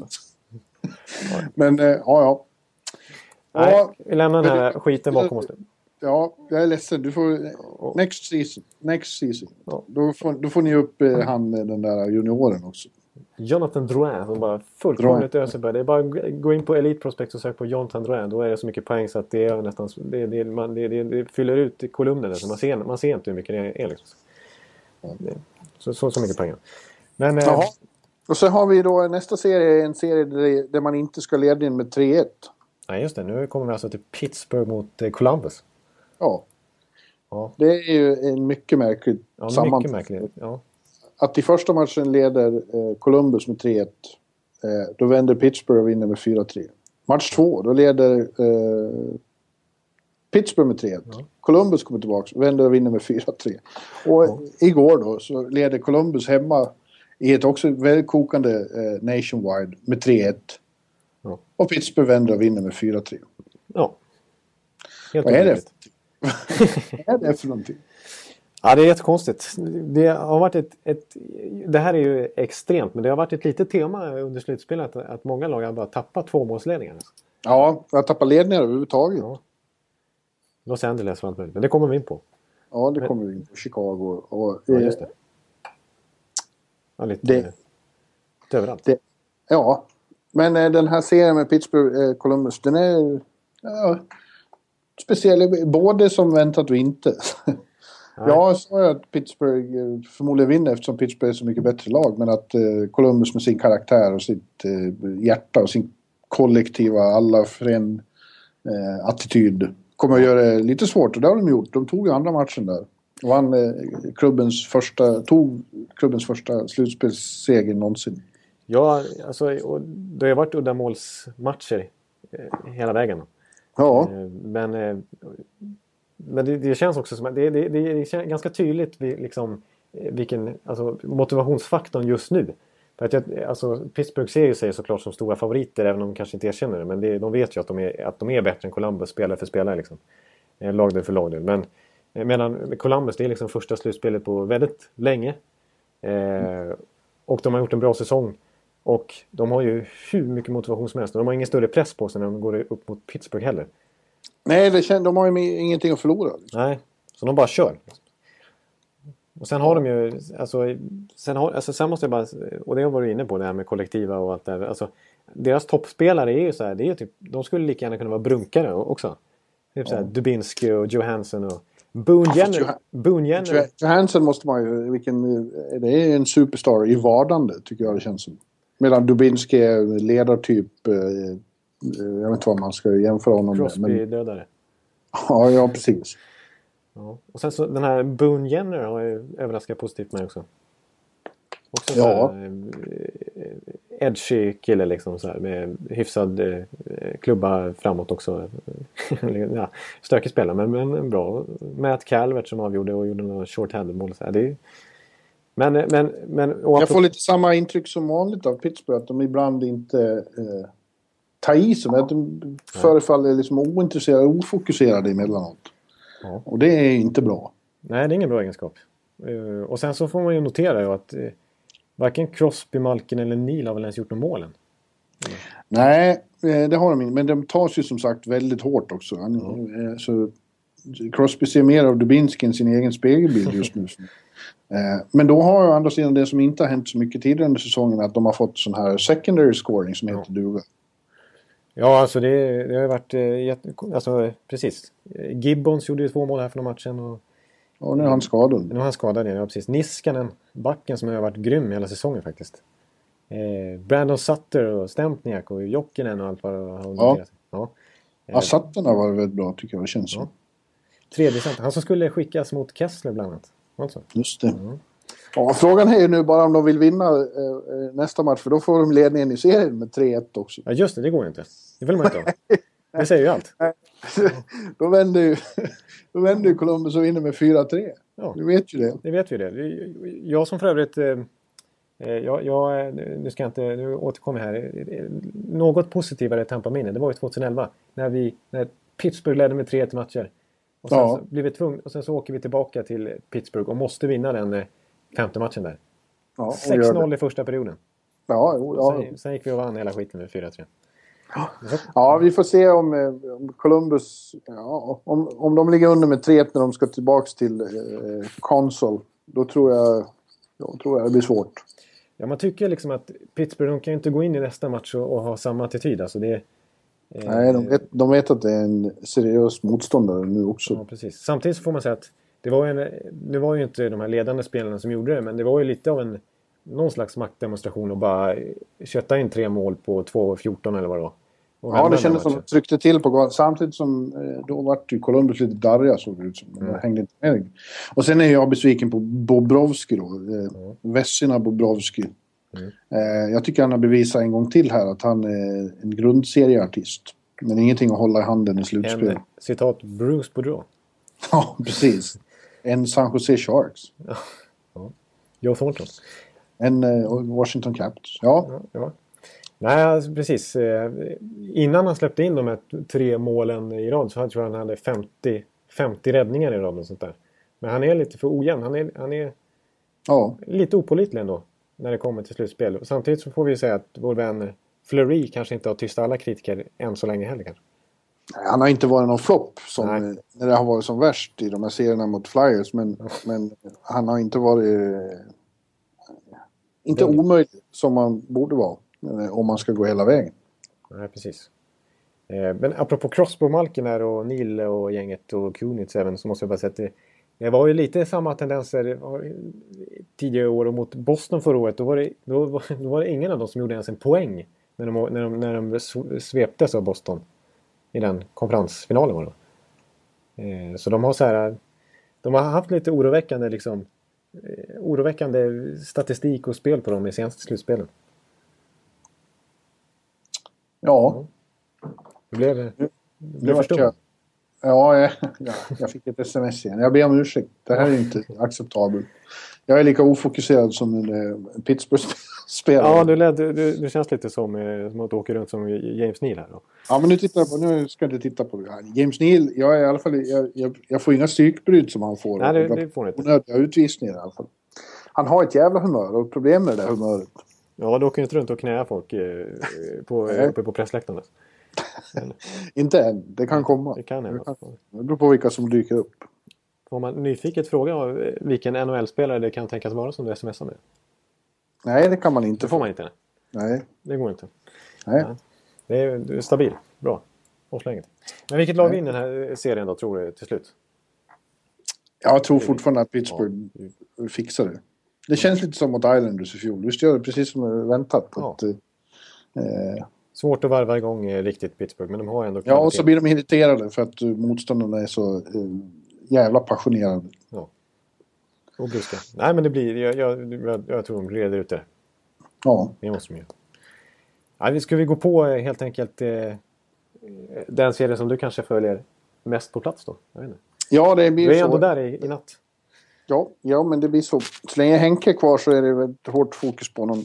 [SPEAKER 3] [LAUGHS] men eh, ja, ja.
[SPEAKER 2] Nej,
[SPEAKER 3] Ja,
[SPEAKER 2] vi lämnar den här skiten bakom oss nu.
[SPEAKER 3] ja, jag är ledsen. Du får... Next season. Next season.
[SPEAKER 2] Ja.
[SPEAKER 3] Då, får, då får ni upp eh, han, eh, den där junioren också.
[SPEAKER 2] Jonathan Drouin som bara fullkomligt öser på. Det är bara gå in på Elite Prospect och söka på Jonathan Drouin. Då är det så mycket poäng så att det är nästan... Det, det, man, det, det, fyller ut kolumnen. Man, ser, man ser inte hur mycket det är. Liksom. Så, så, så mycket pengar. Men... Eh,
[SPEAKER 3] Jaha. Och så har vi då nästa serie, en serie där, man inte ska leda in med 3-1.
[SPEAKER 2] nej, just det. Nu kommer vi alltså till Pittsburgh mot eh, Columbus.
[SPEAKER 3] Ja.
[SPEAKER 2] Ja.
[SPEAKER 3] Det är ju en mycket märklig
[SPEAKER 2] Ja,
[SPEAKER 3] samman-
[SPEAKER 2] mycket märkligt. Ja.
[SPEAKER 3] Att i första matchen leder eh, Columbus med 3-1. Eh, då vänder Pittsburgh och vinner med 4-3. Match två, då leder eh, Pittsburgh med 3-1. Columbus kommer tillbaka, vänder och vinner med 4-3. Och igår då så leder Columbus hemma i ett också väldigt kokande eh, nationwide med 3-1.
[SPEAKER 2] Ja.
[SPEAKER 3] Och Pittsburgh vänder och vinner med 4-3.
[SPEAKER 2] ja. Helt
[SPEAKER 3] Vad är det? [LAUGHS] Vad är det för någonting?
[SPEAKER 2] Ja, det är jättekonstigt. Det har varit ett, ett... Det här är ju extremt, men det har varit ett litet tema under slutspelet att, att många lag har bara tappat tvåmålsledningar.
[SPEAKER 3] Ja, jag tappar ledningar överhuvudtaget.
[SPEAKER 2] Ja. Los Angeles och allt möjligt. Men det kommer vi in på.
[SPEAKER 3] Ja, det kommer vi in på. Chicago och...
[SPEAKER 2] Ja,
[SPEAKER 3] eh,
[SPEAKER 2] just det. Ja, lite,
[SPEAKER 3] Det-
[SPEAKER 2] lite överallt.
[SPEAKER 3] Det- Ja, men eh, den här serien med Pittsburgh eh, Columbus, den är ja, speciell. Både som väntat och inte. [LAUGHS] Jag sa att Pittsburgh eh, förmodligen vinner eftersom Pittsburgh är så mycket bättre lag. Men att eh, Columbus med sin karaktär och sitt eh, hjärta och sin kollektiva, alla för en eh, attityd kommer att göra det lite svårt. Och det har de gjort. De tog ju andra matchen där. Vann eh, klubbens första, tog klubbens första slutspelsseger någonsin.
[SPEAKER 2] Ja, alltså, det har varit uddamålsmatcher eh, hela vägen.
[SPEAKER 3] Ja.
[SPEAKER 2] Eh, Men, men det, det känns också som att det, det, det är ganska tydligt liksom, eh, vilken alltså, motivationsfaktorn just nu. För att jag, alltså, Pittsburgh ser ju sig såklart som stora favoriter även om de kanske inte erkänner det. Men det, de vet ju att de är, att de är bättre än Columbus spelare för spelare. Liksom. Eh, lagdel för lagdel. Men eh, medan Columbus det är liksom första slutspelet på väldigt länge. Eh, och de har gjort en bra säsong. Och de har ju hur mycket motivation som helst. Och de har ingen större press på sig när de går upp mot Pittsburgh heller.
[SPEAKER 3] Nej, det kän, de har ju ingenting att förlora. Liksom.
[SPEAKER 2] Nej, så de bara kör. Och sen har de ju, alltså, sen, har, alltså, sen måste jag bara, och det har varit inne på det här med kollektiva och allt det här. Alltså, deras toppspelare är ju så här, det är typ, de skulle lika gärna kunna vara brunkare också. Typ så här, Dubinsky och Johansson och Boone
[SPEAKER 3] fast
[SPEAKER 2] Jenner.
[SPEAKER 3] Johan-
[SPEAKER 2] Boone Jenner.
[SPEAKER 3] Jo- Johansson måste man ju, vilken, det är en superstar i vardande tycker jag det känns som. Medan Dubinsky är ledartyp, eh, jag vet inte vad man ska jämföra honom med. Men,
[SPEAKER 2] Crosby-dödare. [LAUGHS]
[SPEAKER 3] ja, ja, precis.
[SPEAKER 2] Ja. Och sen så den här Boone Jenner har ju överraskat positivt mig också. Också så
[SPEAKER 3] Ja.
[SPEAKER 2] här, eh, edgy kille liksom så här, med hyfsad eh, klubba framåt också. [LAUGHS] ja, stökig spelare men, men bra. Matt Calvert som avgjorde och gjorde några short-handed mål. Så här, det är, men, men, men
[SPEAKER 3] Jag får lite samma intryck som vanligt av Pittsburgh, att de ibland inte eh, tar i men Att de förefaller liksom ointresserade, ofokuserade emellanåt.
[SPEAKER 2] Ja.
[SPEAKER 3] Och det är inte bra.
[SPEAKER 2] Nej, det är ingen bra egenskap. Eh, och sen så får man ju notera att eh, varken Crosby, Malkin eller Neil har väl ens gjort några målen.
[SPEAKER 3] Nej, eh, det har de inte. Men de tas ju som sagt väldigt hårt också. Han, så Crosby ser mer av Dubinsky än sin egen spegelbild just nu. [LAUGHS] Men då har å andra sidan det som inte har hänt så mycket tidigare under säsongen att de har fått sån här secondary scoring som heter duga.
[SPEAKER 2] Ja, alltså det, det har ju varit... eh, jätte- Alltså precis. Eh, Gibbons gjorde ju två mål här för några matchen. Och
[SPEAKER 3] Och nu är han skadad.
[SPEAKER 2] nu är han skadad igen. Ja, precis. Niskanen, backen som har varit grym hela säsongen faktiskt. Eh, Brandon Sutter och Stempniak och Jokinen och allt vad har noterats. Ja.
[SPEAKER 3] Ja, Satterna var väldigt bra tycker jag det känns.
[SPEAKER 2] Ja. Tredje center. Han som skulle skickas mot Kessler bland annat. Var det så?
[SPEAKER 3] Just det. Ja, frågan är ju nu bara om de vill vinna eh, eh, nästa match för då får de ledningen i serien med 3-1 också.
[SPEAKER 2] Ja, just det. Det går ju inte. Det vill man inte ha. Det säger ju allt. [LAUGHS]
[SPEAKER 3] då vänder ju [LAUGHS] då vänder ju Columbus och vinner med 4-3.
[SPEAKER 2] Ja.
[SPEAKER 3] Du vet ju det.
[SPEAKER 2] Det vet vi det. Jag som för övrigt... eh, eh, Jag, jag, nu ska jag inte... Nu återkommer jag här. Eh, Något positivare Tampa-minne. Det var ju 2011. När, vi, när Pittsburgh ledde med 3-1 matcher. Och sen,
[SPEAKER 3] Ja.
[SPEAKER 2] så blir vi tvungna, och sen så åker vi tillbaka till Pittsburgh och måste vinna den eh, femte matchen där.
[SPEAKER 3] Ja, och gör det.
[SPEAKER 2] 6-0 i första perioden.
[SPEAKER 3] Ja, ja.
[SPEAKER 2] Sen, sen gick vi och vann hela skiten med 4-3.
[SPEAKER 3] ja, vi får se om, eh, om Columbus... Ja, om, om de ligger under med 3-1 när de ska tillbaka till eh, Consol. Då tror jag, då tror jag det blir svårt.
[SPEAKER 2] Ja, man tycker liksom att Pittsburgh, de kan ju inte gå in i nästa match och, och ha samma attityd. Alltså det, eh,
[SPEAKER 3] Nej, de vet, de vet att det är en seriös motståndare nu också.
[SPEAKER 2] Ja, precis. Samtidigt får man säga att det var, en, det var ju inte de här ledande spelarna som gjorde det, men det var ju lite av en någon slags maktdemonstration att bara kötta in tre mål på 2-14 eller vad det var.
[SPEAKER 3] Ja, det kändes som att de tryckte till på gång. Samtidigt som eh, då vart ju Columbus lite darriga såg det ut som.
[SPEAKER 2] Mm.
[SPEAKER 3] hängde inte med. Och sen är jag besviken på Bobrovski då. Eh, Vessina Bobrovski.
[SPEAKER 2] Mm.
[SPEAKER 3] Eh, jag tycker han har bevisat en gång till här att han är en grundserieartist. Men ingenting att hålla i handen i slutspel.
[SPEAKER 2] En, citat, Bruce Boudreau. [LAUGHS]
[SPEAKER 3] Ja, precis. En San Jose Sharks.
[SPEAKER 2] Joe Thornton.
[SPEAKER 3] En eh, Washington Capitals. Ja,
[SPEAKER 2] Ja, ja. Nej, alltså, precis. Eh, Innan han släppte in de här tre målen i rad så tror jag han hade 50, 50 räddningar i rad och sånt där. Men han är lite för ojämn. Han är, han är
[SPEAKER 3] ja.
[SPEAKER 2] lite opålitlig ändå när det kommer till slutspel. Samtidigt så får vi säga att vår vän Fleury kanske inte har tystat alla kritiker än så länge heller kanske.
[SPEAKER 3] Han har inte varit någon flopp som, när det har varit som värst i de här serierna mot Flyers. Men, men han har inte varit... eh, Inte
[SPEAKER 2] Det-
[SPEAKER 3] omöjlig som man borde vara. eh, Om man ska gå hela vägen.
[SPEAKER 2] Nej, precis. Eh, Men apropå Crosby och Malkin här och Neil och gänget och Kunitz även så måste jag bara säga att det, Det var ju lite samma tendenser tidigare år och mot Boston förra året. Då var, det, då, var, då var det ingen av dem som gjorde ens en poäng när de, när de, när de sveptes av Boston i den konferensfinalen. Var det. Eh, så de har så här, de har haft lite oroväckande, liksom, eh, oroväckande statistik och spel på dem i senaste slutspelen.
[SPEAKER 3] Ja.
[SPEAKER 2] Det blev, det blev
[SPEAKER 3] jag, ja, jag, jag fick ett sms igen. Jag ber om ursäkt. Det här är inte acceptabelt. Jag är lika ofokuserad som en uh, Pittsburgh-spelare.
[SPEAKER 2] Ja, du, led, du, du, känns lite som, eh, som att du åker runt som James Neal här. Då.
[SPEAKER 3] Ja, men nu, tittar jag på, nu ska jag inte titta på det. James Neal, jag, är i alla fall, jag, jag, jag får inga psykbryt som han får.
[SPEAKER 2] Nej, det, det får han inte.
[SPEAKER 3] Onödiga utvisningar i alla fall. Han har ett jävla humör och problem med det där humöret.
[SPEAKER 2] Ja, du åker inte runt och knäar folk eh, på, uppe på pressläktaren. [LAUGHS]
[SPEAKER 3] inte än, det kan komma.
[SPEAKER 2] Det kan
[SPEAKER 3] kan, det beror på vilka som dyker upp.
[SPEAKER 2] Får man nyfiket fråga vilken NHL-spelare det kan tänkas vara som du smsar med?
[SPEAKER 3] Nej, det kan man inte.
[SPEAKER 2] Det får man inte?
[SPEAKER 3] Nej.
[SPEAKER 2] Det går inte?
[SPEAKER 3] Nej.
[SPEAKER 2] Ja. Det är, du är stabil. Bra. Årsläget. Men vilket lag vinner den här serien då, tror du, till slut?
[SPEAKER 3] Jag tror fortfarande att Pittsburgh ja. fixar det. Det känns lite som mot Islanders i fjol. Just gör det precis som väntat. Ja. Att, eh,
[SPEAKER 2] Svårt att varva igång riktigt Pittsburgh, men de har ändå...
[SPEAKER 3] Ja, och så blir de irriterade för att motståndarna är så eh, jävla passionerade.
[SPEAKER 2] Ja. Och bryska. Nej, men det blir... Jag, jag, jag, jag tror de reder ut det.
[SPEAKER 3] Ja.
[SPEAKER 2] Det måste de göra. Ja, ska vi gå på eh, helt enkelt eh, den serie som du kanske följer mest på plats då? Jag vet inte.
[SPEAKER 3] Ja, det blir så.
[SPEAKER 2] Du är ändå där i, i natt.
[SPEAKER 3] Ja, ja, men det blir så. Så länge Henke är kvar så är det ett hårt fokus på honom.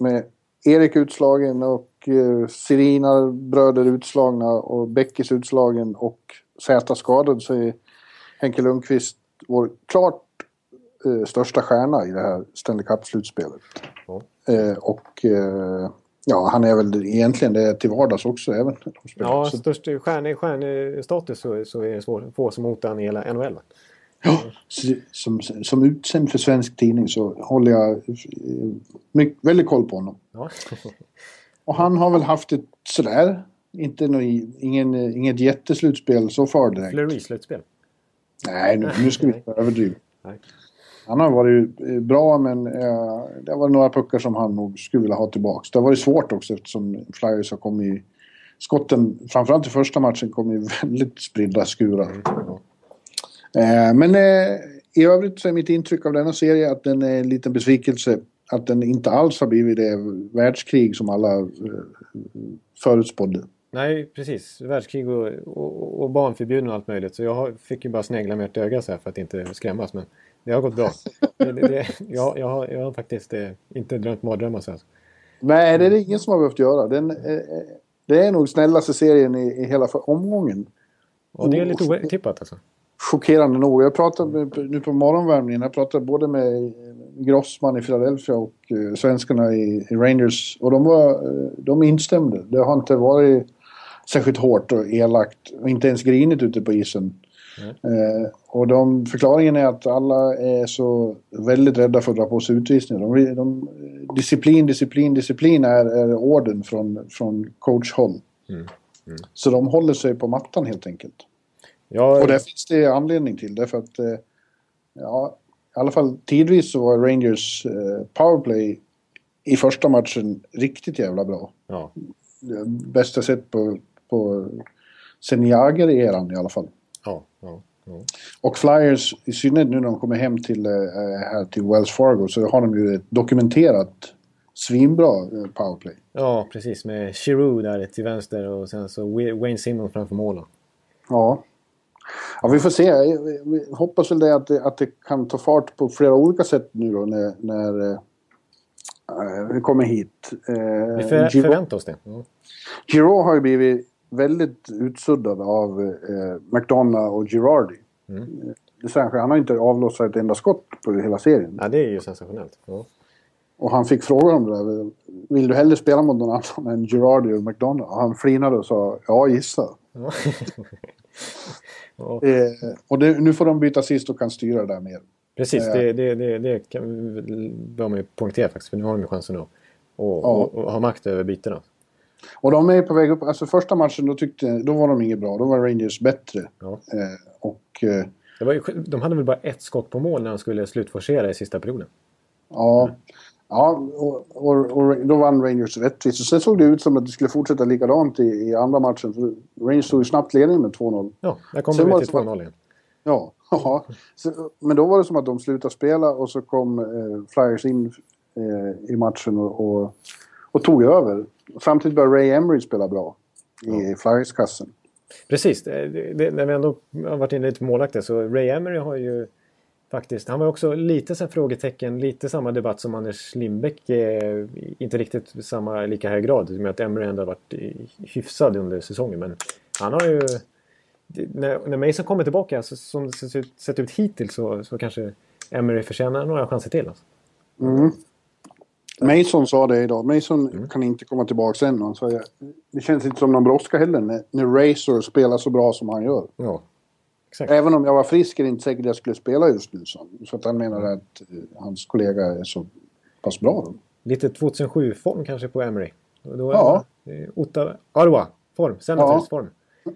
[SPEAKER 3] Med Erik utslagen och eh, Serina bröder utslagna och Beckis utslagen och Zäta skadad så är Henke Lundqvist vår klart eh, största stjärna i det här Stanley Cup-slutspelet. Eh, och eh, ja, han är väl egentligen det till vardags också. Även
[SPEAKER 2] ja, störst stjärnestatus så, så är det svårt få som hotar i hela NHL.
[SPEAKER 3] Ja, som, som utsänd för svensk tidning så håller jag eh, mycket, väldigt koll på honom.
[SPEAKER 2] Ja. [LAUGHS]
[SPEAKER 3] och han har väl haft ett sådär, inte no, ingen, inget jätteslutspel så far direkt.
[SPEAKER 2] Fleury-slutspel?
[SPEAKER 3] Nej, nu, nu ska vi inte [LAUGHS] överdriva. Han har varit eh, bra men eh, det var några puckar som han nog skulle vilja ha tillbaks. Det har varit svårt också eftersom Flyers har kommit i... Skotten, framförallt i första matchen, kom i [LAUGHS] väldigt spridda skurar. Mm. Eh, men eh, i övrigt så är mitt intryck av denna serie att den är en liten besvikelse. Att den inte alls har blivit det världskrig som alla eh, förutspådde.
[SPEAKER 2] Nej, precis. Världskrig och, och, och barnförbjuden och allt möjligt. Så jag fick ju bara snegla med ett öga så här för att inte skrämmas. Men det har gått bra. [LAUGHS] det, det, jag, jag, har, jag har faktiskt eh, inte drömt mardrömmar här.
[SPEAKER 3] Nej, det är det ingen som har behövt göra. Den, eh, det är nog snällaste serien i, i hela omgången.
[SPEAKER 2] Och det är lite otippat alltså?
[SPEAKER 3] chockerande nog. Jag pratade nu på morgonvärmningen, jag pratade både med Grossman i Philadelphia och uh, svenskarna i, i, Rangers och de, var, de instämde. Det har inte varit särskilt hårt och elakt och inte ens grinigt ute på isen. Mm. Uh, och de, förklaringen är att alla är så väldigt rädda för att dra på sig utvisningar. De, de, disciplin, disciplin, disciplin är, är orden från, från coachhåll. Mm. Mm. Så de håller sig på mattan helt enkelt. Ja, och det finns det anledning till därför att eh, ja, i alla fall tidvis så var Rangers eh, powerplay i första matchen riktigt jävla bra.
[SPEAKER 2] Ja.
[SPEAKER 3] Bästa sett på, på sen Jagr-eran i alla fall. Och Flyers, i synnerhet nu när de kommer hem till, äh, här till Wells Fargo, så har de ju ett dokumenterat svinbra powerplay.
[SPEAKER 2] Ja, precis. Med Giroud där till vänster och sen så Wayne Simmons framför målen.
[SPEAKER 3] Ja. Ja, vi får se. Vi hoppas väl det att, det att det kan ta fart på flera olika sätt nu då när, när äh, vi kommer hit.
[SPEAKER 2] Äh, vi för, Giro, förväntar oss det. Mm.
[SPEAKER 3] Giro har ju blivit väldigt utsuddad av äh, McDonough och Girardi. Mm. Det han har inte avlossat ett enda skott på hela serien.
[SPEAKER 2] Ja, det är ju sensationellt. Ja.
[SPEAKER 3] Och han fick frågan om det där. Vill du hellre spela mot någon annan än Girardi och McDonough? Och han flinade och sa ja, gissa. [LAUGHS] Ja. Eh, och det, nu får de byta sist och kan styra det där mer.
[SPEAKER 2] Precis, eh. det, det, det, det kan, bör man ju poängtera faktiskt. För nu har de ju chansen att och, ja. och, och ha makt över bytena.
[SPEAKER 3] Och de är på väg upp. Alltså första matchen då, tyckte, då var de inget bra. Då var Rangers bättre.
[SPEAKER 2] Ja.
[SPEAKER 3] Eh, och, eh,
[SPEAKER 2] Det var ju, de hade väl bara ett skott på mål när de skulle slutforcera i sista perioden.
[SPEAKER 3] Ja, ja och, och, och då vann Rangers rättvist. Och sen såg det ut som att det skulle fortsätta likadant i, i andra matchen. För Rangers stod ju snabbt ledning med 2-0.
[SPEAKER 2] Ja, där kommer vi till 2-0 igen.
[SPEAKER 3] Ja, [LAUGHS] ja. Så, men då var det som att de slutade spela och så kom eh, Flyers in eh, i matchen och, och, och, tog över. Samtidigt började Ray Emery spela bra i ja. Flyers-kassen.
[SPEAKER 2] Precis, det, det, när vi ändå har varit inne lite på målvakter så Ray Emery har ju faktiskt, han var också lite så frågetecken, lite samma debatt som Anders Lindbäck. Eh, inte riktigt samma, lika hög grad, med att Emery ändå har varit hyfsad under säsongen. Men han har ju... När, när Mason kommer tillbaka, så, som det sett ut hittills, så, så kanske Emery förtjänar några chanser till. Alltså.
[SPEAKER 3] Mm. Mason sa det idag. Mason mm. kan inte komma tillbaka än. Han sa, det känns inte som någon brådska heller när, när Razor spelar så bra som han gör.
[SPEAKER 2] Ja,
[SPEAKER 3] exakt. Även om jag var frisk är det inte säkert att jag skulle spela just nu. Så, så att han menade att uh, hans kollega är så pass bra. Då.
[SPEAKER 2] Lite 2007-form kanske på Emery. Då
[SPEAKER 3] ja.
[SPEAKER 2] Ottawa, Arwa-form, Senators-form. Ja.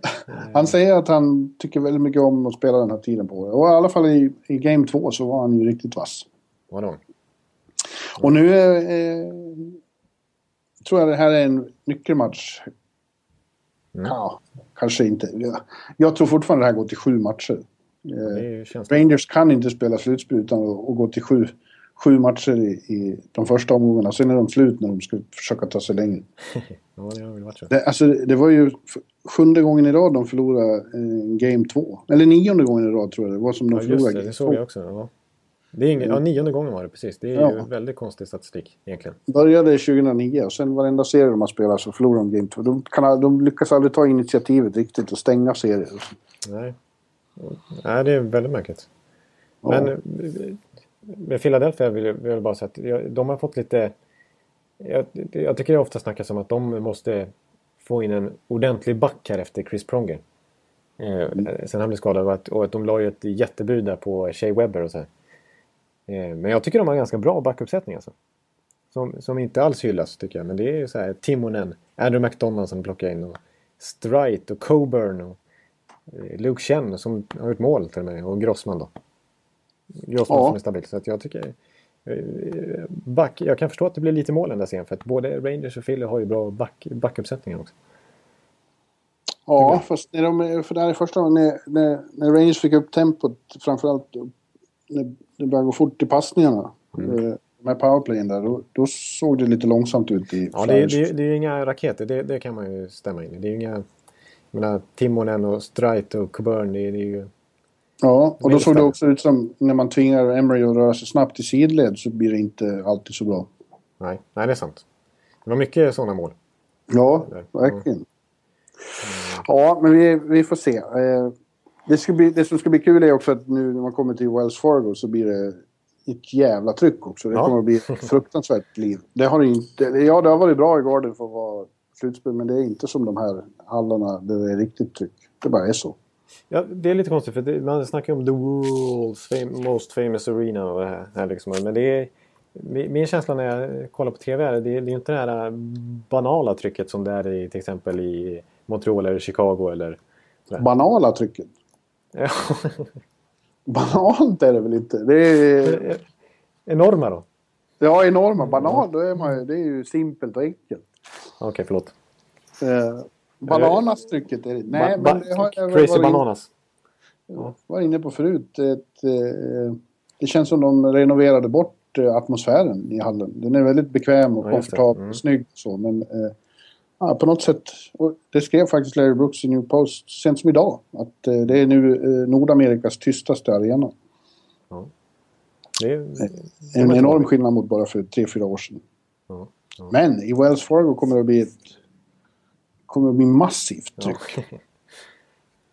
[SPEAKER 3] Han säger att han tycker väldigt mycket om att spela den här tiden på Och i alla fall i, i Game 2 så var han ju riktigt vass.
[SPEAKER 2] Vadå?
[SPEAKER 3] Och nu eh, tror jag det här är en nyckelmatch. Mm. Ja, kanske inte. Jag, tror fortfarande det här går till sju matcher. Eh, Rangers kan inte spela slutspel utan att, gå till sju, sju matcher i, i de första omgångarna. Sen är de slut när de ska försöka ta sig längre. [LAUGHS]
[SPEAKER 2] ja, det, har varit så.
[SPEAKER 3] Det, alltså, det var ju sjunde gången i rad de förlorade eh, Game 2. Eller nionde gången i rad tror jag det var som de
[SPEAKER 2] ja,
[SPEAKER 3] förlorade.
[SPEAKER 2] Just det, det såg jag också. Ja. Det är ingen, ja, nionde gången var det precis. Det är ja. ju väldigt konstig statistik egentligen.
[SPEAKER 3] Började 2009 och sen varenda serie de har spelat så förlorar de Game 2. De, kan, de lyckas aldrig ta initiativet riktigt och stänga serier.
[SPEAKER 2] Nej. Nej, det är väldigt märkligt. Ja. Men med Philadelphia vill jag, vill jag bara säga att de har fått lite... Jag, jag tycker det ofta snackas om att de måste få in en ordentlig back här efter Chris Pronger. Mm. Sen han blev skadad och att, och att de la ju ett jättebud där på Shea Webber och så här. Eh, men jag tycker de har ganska bra backuppsättning alltså. Som, som inte alls hyllas tycker jag. Men det är ju så här Timonen, Andrew McDonald som plockar in och Strite och Coburn och eh, Luke Chen som har gjort mål till och med och Grossman då. Grossman ja. som är stabil. Så att jag tycker... Eh, back, jag kan förstå att det blir lite mål den där serien för att både Rangers och Philly har ju bra back, backuppsättningar också.
[SPEAKER 3] Ja, fast när de, för det här är första gången när, när, när Rangers fick upp tempot framförallt när det började gå fort i passningarna. Mm. Eh, med powerplayen där, då, då, såg det lite långsamt ut i
[SPEAKER 2] Ja, det, det, det är ju inga raketer. Det, det, kan man ju stämma in i. Det är ju inga... Jag menar, Timonen och Strite och Coburn, det, det är ju...
[SPEAKER 3] Ja, och då såg det också ut som när man tvingar Emery att röra sig snabbt i sidled så blir det inte alltid så bra.
[SPEAKER 2] Nej, nej det är sant. Det var mycket sådana mål.
[SPEAKER 3] Ja, verkligen. Mm. Ja, men vi, vi får se. Det, ska bli, det som ska bli kul är också att nu när man kommer till Wells Fargo så blir det ett jävla tryck också. Det ja. kommer att bli ett [LAUGHS] fruktansvärt liv. Det har inte... Ja, det har varit bra i Garden för att vara slutspel, men det är inte som de här hallarna där det är riktigt tryck. Det bara är så.
[SPEAKER 2] Ja, det är lite konstigt för det, man snackar om the world's fam most famous arena och det här, här liksom. Men det är... Min känsla när jag kollar på TV är det, det är inte det här banala trycket som det är i till exempel i Montreal eller Chicago eller...
[SPEAKER 3] Banala trycket? Ja. Banalt är det väl inte? Det är...
[SPEAKER 2] Enorma då?
[SPEAKER 3] Ja, enorma. Banal, då är man ju, det är ju simpelt och enkelt.
[SPEAKER 2] Okej, okay, förlåt.
[SPEAKER 3] Eh, bananastycket är det. Nej,
[SPEAKER 2] ba men det har jag Crazy Bananas.
[SPEAKER 3] Jag var inne på förut. Ett, eh, det känns som de renoverade bort eh, atmosfären i hallen. Den är väldigt bekväm och ja, komfortabel mm. och snygg så, men eh, ja, på något sätt, det skrev faktiskt Larry Brooks i New Post sent som idag, att eh, det är nu eh, Nordamerikas tystaste arena. Ja. Det är, det är en enorm skillnad mot bara för tre fyra år sedan. Ja. Ja. Men i Wells Fargo kommer det att bli ett kommer att bli massivt tryck. [LAUGHS]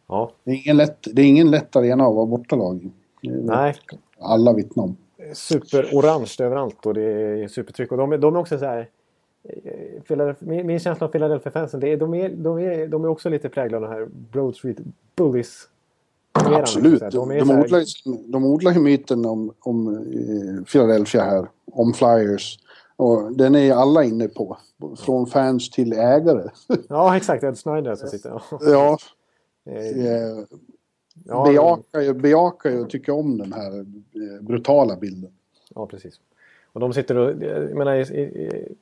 [SPEAKER 2] Ja.
[SPEAKER 3] Det, är ingen lätt, det är ingen lätt arena att vara bortalag
[SPEAKER 2] Nej.
[SPEAKER 3] Alla vittnar om.
[SPEAKER 2] Superorange överallt och det är supertryck. Och de, de är också så här min, min känsla av Philadelphia-fansen, är, de, är, de, är, de är också lite präglade av de här Broad Street Bullies.
[SPEAKER 3] Absolut. De, de, de, odlar, de odlar ju myten om, om eh, Philadelphia här, om Flyers. Och den är alla inne på. Från fans till ägare. [LAUGHS]
[SPEAKER 2] Ja, exakt. Ed Snyder som sitter.
[SPEAKER 3] ja. Eh,
[SPEAKER 2] Ja,
[SPEAKER 3] bejakar, ju, bejakar ju och tycker om den här eh, brutala bilden.
[SPEAKER 2] Ja, precis. Och de sitter och... Jag menar, i, i,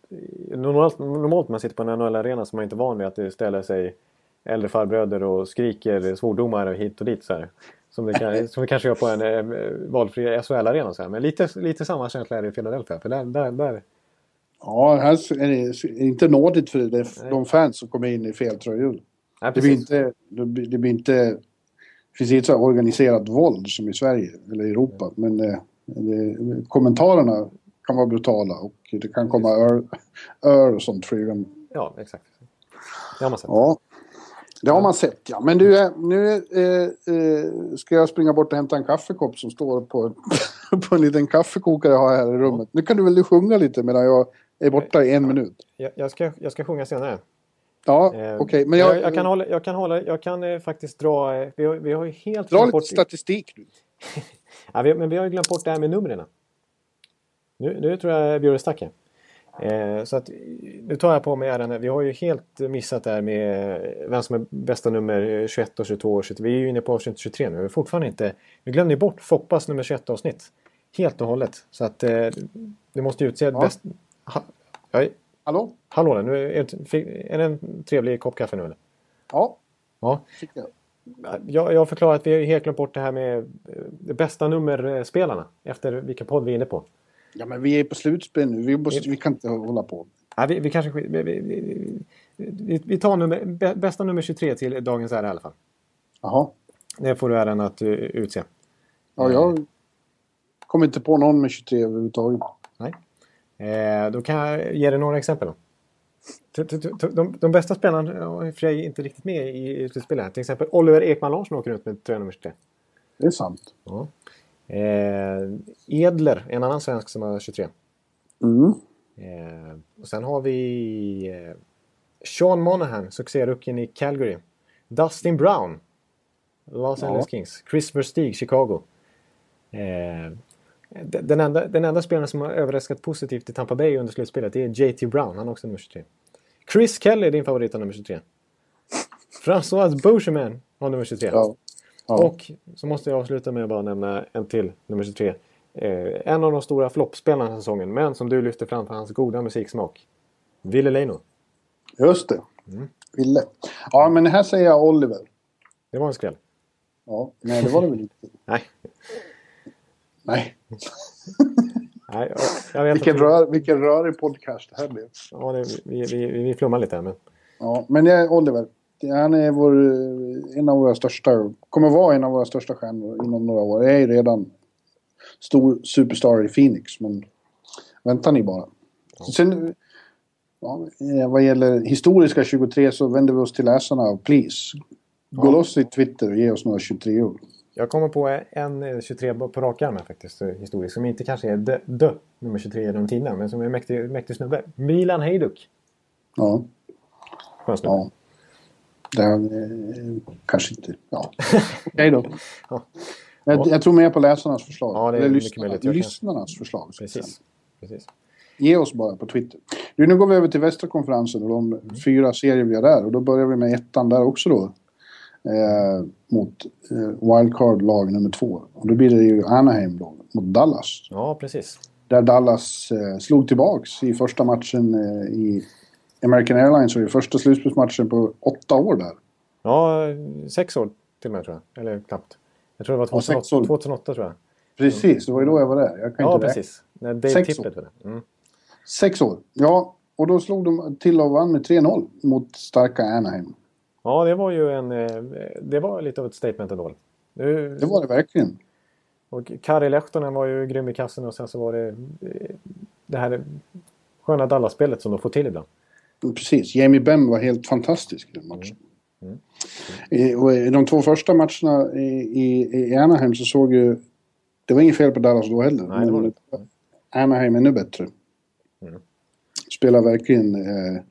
[SPEAKER 2] normalt, normalt när man sitter på en NHL-arena så är man inte van vid att det ställer sig äldre farbröder och skriker svordomar hit och dit så här. Som det, kan, som det kanske gör på en eh, valfri SHL-arena. Så här. Men lite, lite samma känsla är det i Philadelphia. För där, där, där,
[SPEAKER 3] Ja, här är det inte nådigt för det, de fans som kommer in i fel tröjor.
[SPEAKER 2] Nej,
[SPEAKER 3] Det blir inte... Det blir, det blir inte det finns inte så organiserat våld som i Sverige eller Europa. Men eh, det, kommentarerna kan vara brutala och det kan komma öl och sånt flygande.
[SPEAKER 2] Ja, exakt. Det har man sett.
[SPEAKER 3] Ja, det har man sett ja. Men du, eh, nu eh, eh, ska jag springa bort och hämta en kaffekopp som står på, [LAUGHS] på en liten kaffekokare jag har här i rummet. Nu kan du väl sjunga lite medan jag är borta i en minut.
[SPEAKER 2] Jag, jag, ska, jag ska sjunga senare.
[SPEAKER 3] Ja,
[SPEAKER 2] Eh,
[SPEAKER 3] okej. Men jag,
[SPEAKER 2] jag, jag kan hålla, jag kan, hålla, jag kan eh, faktiskt dra... eh, Vi har, vi har ju helt
[SPEAKER 3] dra lite
[SPEAKER 2] bort...
[SPEAKER 3] statistik nu. [LAUGHS]
[SPEAKER 2] Ja, vi, men vi har ju glömt bort det här med numren. Nu, nu tror jag Björn stack här. eh, Så att nu tar jag på mig äran. Vi har ju helt missat det här med vem som är bästa nummer eh, 21 och 22 och 23. Vi är ju inne på avsnitt 23 nu. Vi, fortfarande inte, vi glömde ju bort Foppas nummer 21 avsnitt. Helt och hållet. Så att eh, du måste utse
[SPEAKER 3] Ja.
[SPEAKER 2] bäst... Ha, ja,
[SPEAKER 3] Hallå?
[SPEAKER 2] hallå där, nu är, det- är det en trevlig kopp kaffe nu eller?
[SPEAKER 3] Ja,
[SPEAKER 2] Ja.
[SPEAKER 3] jag.
[SPEAKER 2] Jag, förklarat att vi har helt glömt bort det här med eh, bästa nummerspelarna. Efter vilka podd vi är inne på.
[SPEAKER 3] Ja, men vi är på slutspel nu. Vi, måste, vi kan inte hålla på.
[SPEAKER 2] Ja, vi, vi kanske vi, vi, vi, tar nummer, bä- bästa nummer 23 till dagens ära i alla fall.
[SPEAKER 3] Jaha.
[SPEAKER 2] Det får du äran att uh, utse.
[SPEAKER 3] Ja, jag kommer inte på någon med 23 överhuvudtaget.
[SPEAKER 2] Nej. Eh, då kan jag ge dig några exempel. Då. De, de bästa spelarna är för sig inte riktigt med i slutspelet. Till exempel Oliver Ekman Larsson åker ut med tröja nummer 23.
[SPEAKER 3] Det är sant.
[SPEAKER 2] Ja. Eh, Edler, en annan svensk som har 23.
[SPEAKER 3] Mm.
[SPEAKER 2] Eh, och sen har vi eh, Sean Monahan, succérucken i Calgary. Dustin Brown, Los
[SPEAKER 3] Ja.
[SPEAKER 2] Angeles Kings. Chris Versteeg, Chicago. Eh, den, enda, den enda spelaren som har överraskat positivt i Tampa Bay under slutspelet är JT Brown, han har också nummer 23. Chris Kelly, din favorit, har nummer 23. [LAUGHS] François Beauchemin har nummer 23.
[SPEAKER 3] Ja. Ja.
[SPEAKER 2] Och så måste jag avsluta med att bara nämna en till, nummer 23. Eh, en av de stora floppspelarna den här säsongen, men som du lyfter fram för hans goda musiksmak. Ville Leino.
[SPEAKER 3] Just det.
[SPEAKER 2] Mm.
[SPEAKER 3] Ville. Ja, men här säger jag Oliver.
[SPEAKER 2] Det var en skräll.
[SPEAKER 3] Ja, nej det var det väl inte. [LAUGHS]
[SPEAKER 2] Nej,
[SPEAKER 3] Nej. [LAUGHS]
[SPEAKER 2] Nej jag, jag vet
[SPEAKER 3] Vilken, rör, vilken rörig podcast det här blev.
[SPEAKER 2] Ja, det, vi, vi, vi, vi flummar lite här, men...
[SPEAKER 3] Ja, men det är Oliver. Han är vår, eh, en av våra största, kommer vara en av våra största stjärnor inom några år. Jag är redan stor superstar i Phoenix, men vänta ni bara. Sen, ja, eh, vad gäller historiska 23 så vänder vi oss till läsarna. Please, gå loss i Twitter och ge oss några 23 år.
[SPEAKER 2] Jag kommer på en eh, 23 på rak arm faktiskt, eh, historiskt. Som inte kanske är dö, dö nummer 23 genom tiderna, men som är en mäktig, mäktig snubbe. Milan Hejduk.
[SPEAKER 3] Ja,
[SPEAKER 2] Skön snubbe.
[SPEAKER 3] ja. Det är, eh, kanske inte. Ja, [LAUGHS] okej då.
[SPEAKER 2] Ja.
[SPEAKER 3] Jag, jag tror mer på läsarnas förslag.
[SPEAKER 2] Ja, det är
[SPEAKER 3] Eller
[SPEAKER 2] mycket
[SPEAKER 3] lyssnarna,
[SPEAKER 2] möjligt. Jag kan-
[SPEAKER 3] lyssnarnas förslag.
[SPEAKER 2] Precis. Precis.
[SPEAKER 3] Ge oss bara på Twitter. Du, nu går vi över till Västra konferensen och de
[SPEAKER 2] Mm.
[SPEAKER 3] fyra serier vi har där. Och då börjar vi med ettan där också då. Eh, mot eh, wildcard-lag nummer två. Och då blir det ju Anaheim då, mot Dallas.
[SPEAKER 2] Ja, precis.
[SPEAKER 3] Där Dallas eh, slog tillbaks i första matchen eh, i American Airlines och i första slutspelsmatchen på åtta år där.
[SPEAKER 2] Ja, sex år till och med tror jag. Eller knappt. Jag tror det var
[SPEAKER 3] Ja, sex
[SPEAKER 2] 2008,
[SPEAKER 3] år.
[SPEAKER 2] 2008 tror jag.
[SPEAKER 3] Precis, det var ju då jag var där. Jag kan
[SPEAKER 2] Ja,
[SPEAKER 3] inte
[SPEAKER 2] precis. När Dave
[SPEAKER 3] Sex
[SPEAKER 2] Tippett
[SPEAKER 3] år.
[SPEAKER 2] var. Mm.
[SPEAKER 3] Sex år. Ja, och då slog de till och vann med 3-0 mot starka Anaheim.
[SPEAKER 2] Ja, det var ju en... eh, Det var lite av ett statement ändå. Nu,
[SPEAKER 3] Det var det verkligen.
[SPEAKER 2] Och Kari Lehtonen var ju grym i kassen och sen så var det eh, det här sköna Dallas-spelet som de får till ibland.
[SPEAKER 3] Precis. Jamie Benn var helt fantastisk i den matchen.
[SPEAKER 2] Mm.
[SPEAKER 3] I, och de två första matcherna i, i, Anaheim så såg ju... Det var inget fel på Dallas då heller.
[SPEAKER 2] Nej, det var det
[SPEAKER 3] Anaheim ännu bättre.
[SPEAKER 2] Mm.
[SPEAKER 3] Spelar verkligen eh,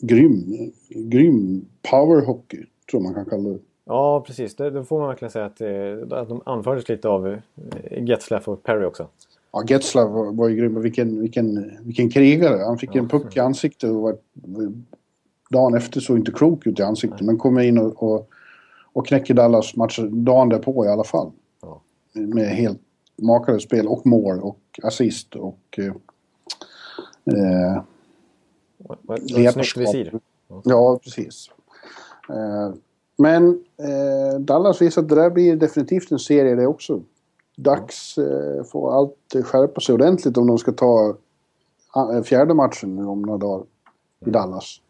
[SPEAKER 3] grym, grym powerhockey, tror man kan kalla det.
[SPEAKER 2] Ja, precis. Det, då får man verkligen säga att, eh, att de anfördes lite av eh, Getzlaff och Perry också.
[SPEAKER 3] Ja, Getzlav var, var ju grym. Vilken, vilken, vilken krigare. Han fick en puck i ansiktet och var, dagen efter såg inte klok ut i ansiktet. Men kommer in och, och, och knäcker Dallas matcher dagen därpå i alla fall.
[SPEAKER 2] Ja.
[SPEAKER 3] Med helt makalöst spel och mål och assist och... Eh, eh,
[SPEAKER 2] visir.
[SPEAKER 3] Ja, precis. Eh, men eh, Dallas visar att det där blir definitivt en serie det också. Dags eh, får allt skärpa sig ordentligt om de ska ta eh, fjärde matchen nu om några dagar i Dallas.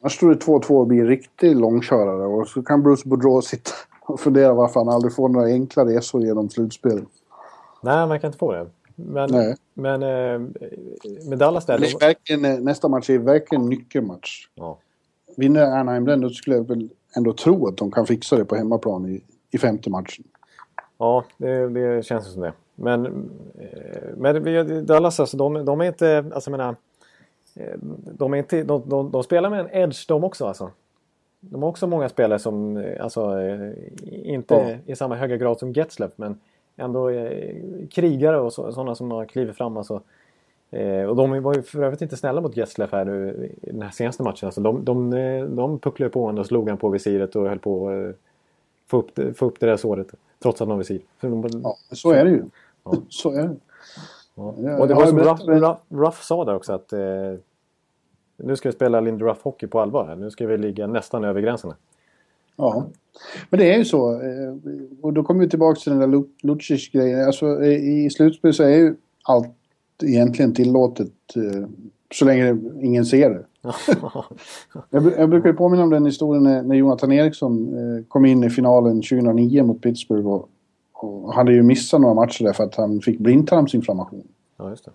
[SPEAKER 3] Annars står det 2-2 och blir en riktig långkörare och så kan Bruce Boudreau sitta och fundera varför han aldrig får några enkla resor genom slutspel.
[SPEAKER 2] Nej, man kan inte få det. Men,
[SPEAKER 3] Nej.
[SPEAKER 2] men eh, med Dallas där...
[SPEAKER 3] Det verkligen, eh, nästa match är verkligen en nyckelmatch.
[SPEAKER 2] ja.
[SPEAKER 3] Vinner Anaheim den då skulle jag väl ändå tro att de kan fixa det på hemmaplan i, i femte matchen.
[SPEAKER 2] Ja, det, det känns som det. Men, eh, men Dallas alltså, de, de är inte... Alltså jag menar, eh, de, är inte de, de, de spelar med en edge de också alltså. De har också många spelare som eh, alltså, inte i samma höga grad som Getzlaff men ändå krigare och så, sådana som har klivit fram. Alltså. Eh, och de var ju för övrigt inte snälla mot Getzlaff här nu i den här senaste matchen. Alltså, de, de, de pucklade på honom och slog han på visiret och höll på få upp, det- få upp det där såret. Trots att har visir. De,
[SPEAKER 3] Ja, så är det ju.
[SPEAKER 2] Ja.
[SPEAKER 3] Så är det.
[SPEAKER 2] Ja. Och det var som Ruff, Ruff, Ruff sa där också att eh, nu ska vi spela Lindy Ruff hockey på allvar. Här. Nu ska vi ligga nästan över gränserna.
[SPEAKER 3] Ja. Men det är ju så. eh, Och då kommer vi tillbaka till den där Lu- Lucic-grejen. Alltså eh, i slutspel så är ju allt egentligen tillåtet. Så länge ingen ser det. [LAUGHS] Jag, jag brukar ju påminna om den historien när, när Jonathan Eriksson eh, kom in i finalen 2009 mot Pittsburgh och, och hade ju missat några matcher där för att han fick blindtarmsinflammation.
[SPEAKER 2] ja, just det.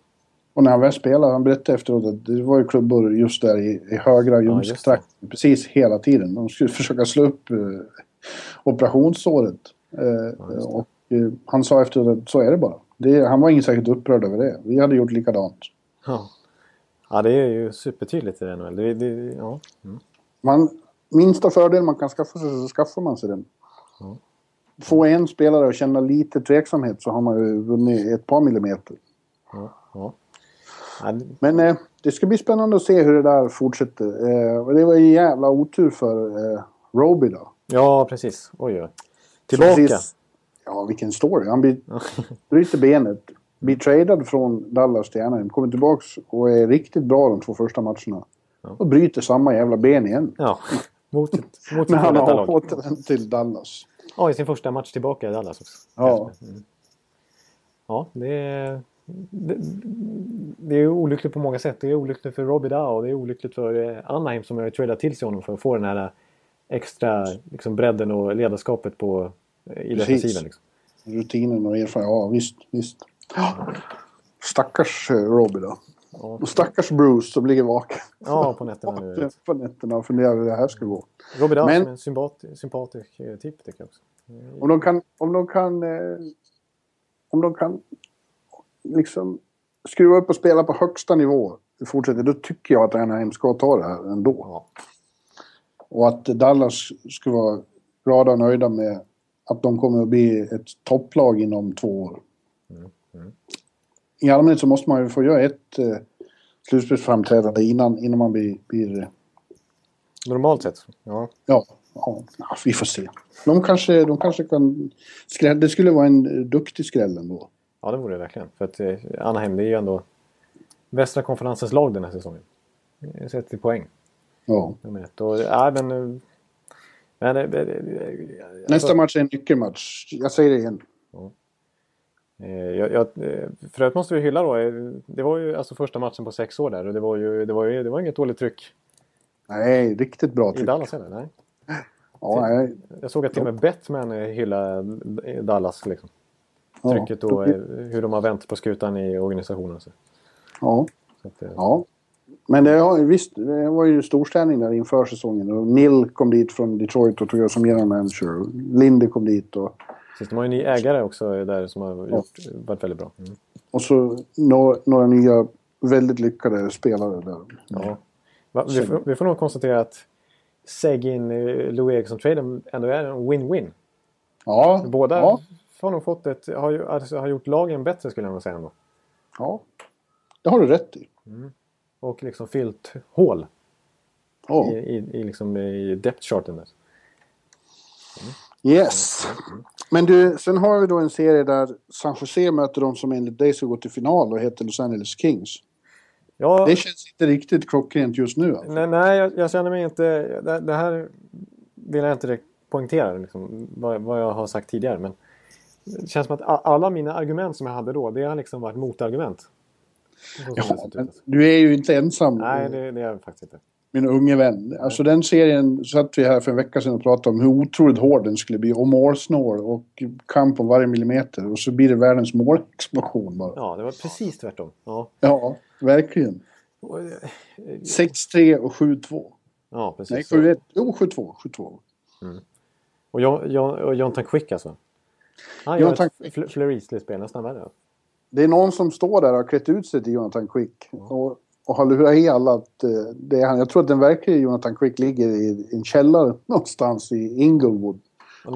[SPEAKER 3] Och när han väl spelade, han berättade efteråt att det var ju klubbor just där i, i högra
[SPEAKER 2] Ja,
[SPEAKER 3] ljumsktrakten precis hela tiden. De skulle [LAUGHS] försöka slå upp eh, operationssåret. Eh,
[SPEAKER 2] det.
[SPEAKER 3] och eh, han sa efteråt att så är det bara. Det, han var inte särskilt upprörd över det. Vi hade gjort likadant.
[SPEAKER 2] Ja. Ja, det är ju supertydligt i NHL. Det, det, ja.
[SPEAKER 3] Man, minsta fördel man kan skaffa sig så skaffar man sig den.
[SPEAKER 2] Ja.
[SPEAKER 3] Få en spelare att känna lite tveksamhet så har man ju vunnit ett par millimeter.
[SPEAKER 2] Ja, ja.
[SPEAKER 3] Men eh, det ska bli spännande att se hur det där fortsätter. Eh, det var ju jävla otur för eh, Roby då.
[SPEAKER 2] ja, precis. Oj, oj. Tillbaka.
[SPEAKER 3] Precis. Ja, vilken story. Han [LAUGHS] bryter benet, blir tradad från Dallas till Anaheim, kommer tillbaks och är riktigt bra de två första matcherna. Och bryter samma jävla ben igen.
[SPEAKER 2] Ja, mot, mot
[SPEAKER 3] När
[SPEAKER 2] sitt [LAUGHS]
[SPEAKER 3] han
[SPEAKER 2] före detta
[SPEAKER 3] har återvänt till Dallas.
[SPEAKER 2] Ja, i sin första match tillbaka i Dallas också.
[SPEAKER 3] Ja.
[SPEAKER 2] Mm. Ja, det är, det, det är olyckligt på många sätt. Det är olyckligt för Robbie Dow och det är olyckligt för eh, Anaheim som har tradat till sig honom för att få den här extra liksom, bredden och ledarskapet på, eh, i defensiven. Liksom.
[SPEAKER 3] Rutinen och erfarenhet. Ja, visst, visst. Stackars eh, Roby då.
[SPEAKER 2] Ja.
[SPEAKER 3] Och stackars Bruce som ligger vaken
[SPEAKER 2] Ja, på nätterna nu.
[SPEAKER 3] på nätterna och funderar hur det här ska gå.
[SPEAKER 2] Robbie Dow
[SPEAKER 3] Men-
[SPEAKER 2] som är en sympat, sympatisk eh, typ tycker jag också.
[SPEAKER 3] Om de kan, om de kan, eh, om de kan liksom skruva upp och spela på högsta nivå i fortsättningen, då tycker jag att Anaheim ska ta det här ändå.
[SPEAKER 2] Ja.
[SPEAKER 3] Och att Dallas ska vara glada och nöjda med att de kommer att bli ett topplag inom två år. I allmänhet så måste man ju få göra ett eh, slutspelsframträdande innan, innan man blir... blir
[SPEAKER 2] Normalt sett. Ja.
[SPEAKER 3] ja, ja, ja, vi får se. De kanske, de kanske kan... Skräll, det skulle vara en eh, duktig skräll ändå.
[SPEAKER 2] ja, det vore det verkligen. För att eh, Anaheim det är ju ändå västra konferensens lag den här säsongen. Eh, Sett till poäng.
[SPEAKER 3] Ja.
[SPEAKER 2] Och, ja, men, eh, men, eh, eh, alltså,
[SPEAKER 3] Nästa match är en nyckelmatch. Jag säger det igen.
[SPEAKER 2] eh, jag, jag, eh, för övrigt måste vi hylla då. eh, Det var ju alltså första matchen på sex år där och det var ju, det var ju det var inget dåligt tryck
[SPEAKER 3] Nej, riktigt bra
[SPEAKER 2] i
[SPEAKER 3] tryck.
[SPEAKER 2] Dallas heller. Nej.
[SPEAKER 3] Ja, nej.
[SPEAKER 2] Jag såg att till och med Bettman eh, hyllade eh, Dallas. Liksom.
[SPEAKER 3] Ja.
[SPEAKER 2] Trycket och eh, hur de har vänt på skutan i organisationen. Så.
[SPEAKER 3] Ja,
[SPEAKER 2] Så att, eh,
[SPEAKER 3] ja. Men det, har, visst, det var ju storstädning där inför säsongen. Och Neil kom dit från Detroit och tog över som general manager. Lindy kom dit och,
[SPEAKER 2] Precis, de har ju en ny ägare också där som har gjort, varit väldigt bra. Mm.
[SPEAKER 3] och så några, några nya väldigt lyckade spelare där.
[SPEAKER 2] Ja. Va, vi, får, vi får nog konstatera att Seguin eh, Louis Eriksson-traden ändå är en win-win.
[SPEAKER 3] Ja,
[SPEAKER 2] Båda
[SPEAKER 3] ja,
[SPEAKER 2] har nog fått ett, har, alltså, har gjort lagen bättre skulle jag nog säga ändå.
[SPEAKER 3] ja. Det har du rätt i.
[SPEAKER 2] Och liksom fyllt hål
[SPEAKER 3] Ja.
[SPEAKER 2] i, i, i, liksom, i depth charten där.
[SPEAKER 3] Yes. Men du, sen har vi då en serie där San Jose möter de som enligt dig ska gå till final och heter Los Angeles Kings.
[SPEAKER 2] Ja,
[SPEAKER 3] Det känns inte riktigt klockrent just nu. Alltså.
[SPEAKER 2] nej, nej jag, jag känner mig inte... Det, det här vill jag inte direkt poängtera liksom, vad, vad jag har sagt tidigare. Men det känns som att alla mina argument som jag hade då, det har liksom varit motargument.
[SPEAKER 3] Ja, men
[SPEAKER 2] alltså.
[SPEAKER 3] du är ju inte ensam,
[SPEAKER 2] Nej, det, det är jag faktiskt inte.
[SPEAKER 3] Min unge vän. Alltså den serien satt vi här för en vecka sedan och pratade om hur otroligt hård den skulle bli. Och målsnål och kamp om varje millimeter. Och så blir det världens målexplosion bara.
[SPEAKER 2] Ja, det var precis tvärtom. Ja,
[SPEAKER 3] Ja, verkligen.
[SPEAKER 2] och, eh,
[SPEAKER 3] 6-3 och 7-2.
[SPEAKER 2] ja precis.
[SPEAKER 3] Nej,
[SPEAKER 2] Så-
[SPEAKER 3] 7-1. Jo, 7-2. 7-2.
[SPEAKER 2] Och, John, John, och Jonathan Quick alltså. Han gör
[SPEAKER 3] Jonathan
[SPEAKER 2] ett fl- fleury-slutspel nästan värre.
[SPEAKER 3] Det är någon som står där och har klätt ut sig till Jonathan Quick. Och, och har lurat i alla att eh, det är han. Jag tror att den verkliga Jonathan Quick ligger i en källare [LAUGHS] någonstans i Inglewood.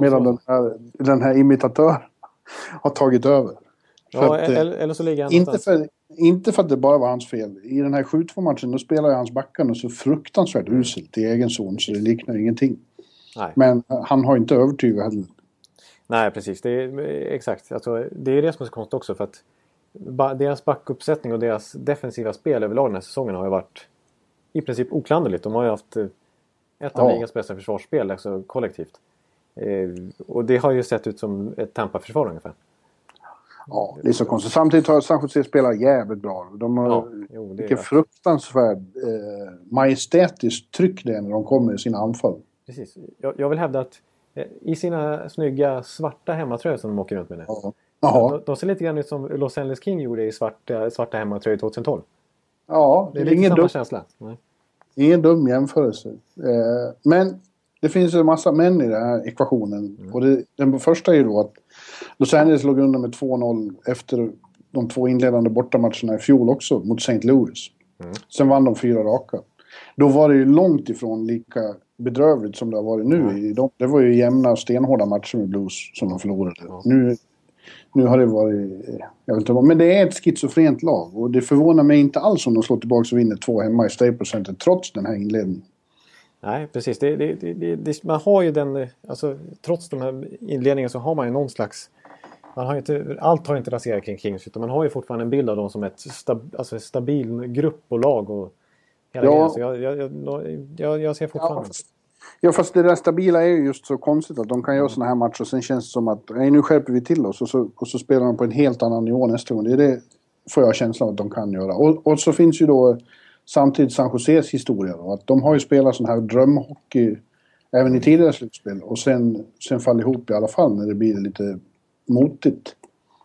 [SPEAKER 3] Medan den här, den här imitatören [LAUGHS] har tagit över.
[SPEAKER 2] Ja,
[SPEAKER 3] att, eh,
[SPEAKER 2] eller, eller så ligger han
[SPEAKER 3] Inte för, inte för att det bara var hans fel. I den här 7-2 matchen då spelar hans backarna så fruktansvärt uselt i egen zon så det liknar ingenting.
[SPEAKER 2] Nej.
[SPEAKER 3] Men eh, han har inte övertygat heller.
[SPEAKER 2] Nej, precis. Det är, exakt. Alltså, det är det som är så konstigt också. För att deras backuppsättning och deras defensiva spel överlag den här säsongen har ju varit i princip oklanderligt. De har ju haft eh, ett av
[SPEAKER 3] Ja.
[SPEAKER 2] ligans bästa försvarsspel alltså kollektivt. Eh, och det har ju sett ut som ett Tampa-försvar ungefär.
[SPEAKER 3] Ja, det är så konstigt. Samtidigt har San Jose spelat jävligt bra. De har
[SPEAKER 2] Ja, jo,
[SPEAKER 3] vilken
[SPEAKER 2] är
[SPEAKER 3] fruktansvärd eh, majestätiskt tryck det är när de kommer i sina anfall.
[SPEAKER 2] precis. Jag, jag vill hävda att eh, i sina snygga svarta hemmatröjor som de åker runt med nu.
[SPEAKER 3] Ja.
[SPEAKER 2] De, de ser lite grann ut som Los Angeles King gjorde i svarta, svarta hemmatröjor 2012.
[SPEAKER 3] Ja,
[SPEAKER 2] Det
[SPEAKER 3] det
[SPEAKER 2] är
[SPEAKER 3] är
[SPEAKER 2] lite
[SPEAKER 3] ingen
[SPEAKER 2] samma
[SPEAKER 3] dum,
[SPEAKER 2] känsla. Nej.
[SPEAKER 3] ingen dum jämförelse. Eh, men det finns ju en massa män i den här ekvationen.
[SPEAKER 2] Mm.
[SPEAKER 3] Och det, den första är ju då att Los Angeles låg under med 2-0 efter de två inledande bortamatcherna i fjol också mot St. Louis.
[SPEAKER 2] Mm.
[SPEAKER 3] Sen vann de fyra raka. Då var det ju långt ifrån lika bedrövligt som det har varit nu. I de, det var ju jämna stenhårda matcher med Blues som de förlorade. Nu, nu har det varit... eh, Jag vet inte, vad- men det är ett schizofrent lag och det förvånar mig inte alls om de slår tillbaka och vinner två hemma i Staples Center trots den här inledningen.
[SPEAKER 2] Nej, precis. Det, det, det, man har ju den, eh, alltså, trots de här inledningarna så har man ju någon slags... Man har inte, allt har inte raserat kring Kings utan man har ju fortfarande en bild av dem som ett stab, alltså, stabil grupp och lag. Och
[SPEAKER 3] Ja.
[SPEAKER 2] jag, jag, jag, jag, ser fortfarande
[SPEAKER 3] ja, fast det där stabila är ju just så konstigt att de kan göra såna här matcher och sen känns det som att nej, nu skärper vi till oss och så, och så spelar de på en helt annan nivå nästa gång. Det är det får jag känslan av att de kan göra. Och, och så finns ju då samtidigt San Joses historia då, att de har ju spelat sån här drömhockey även i tidigare slutspel och sen, sen faller ihop i alla fall när det blir lite motigt.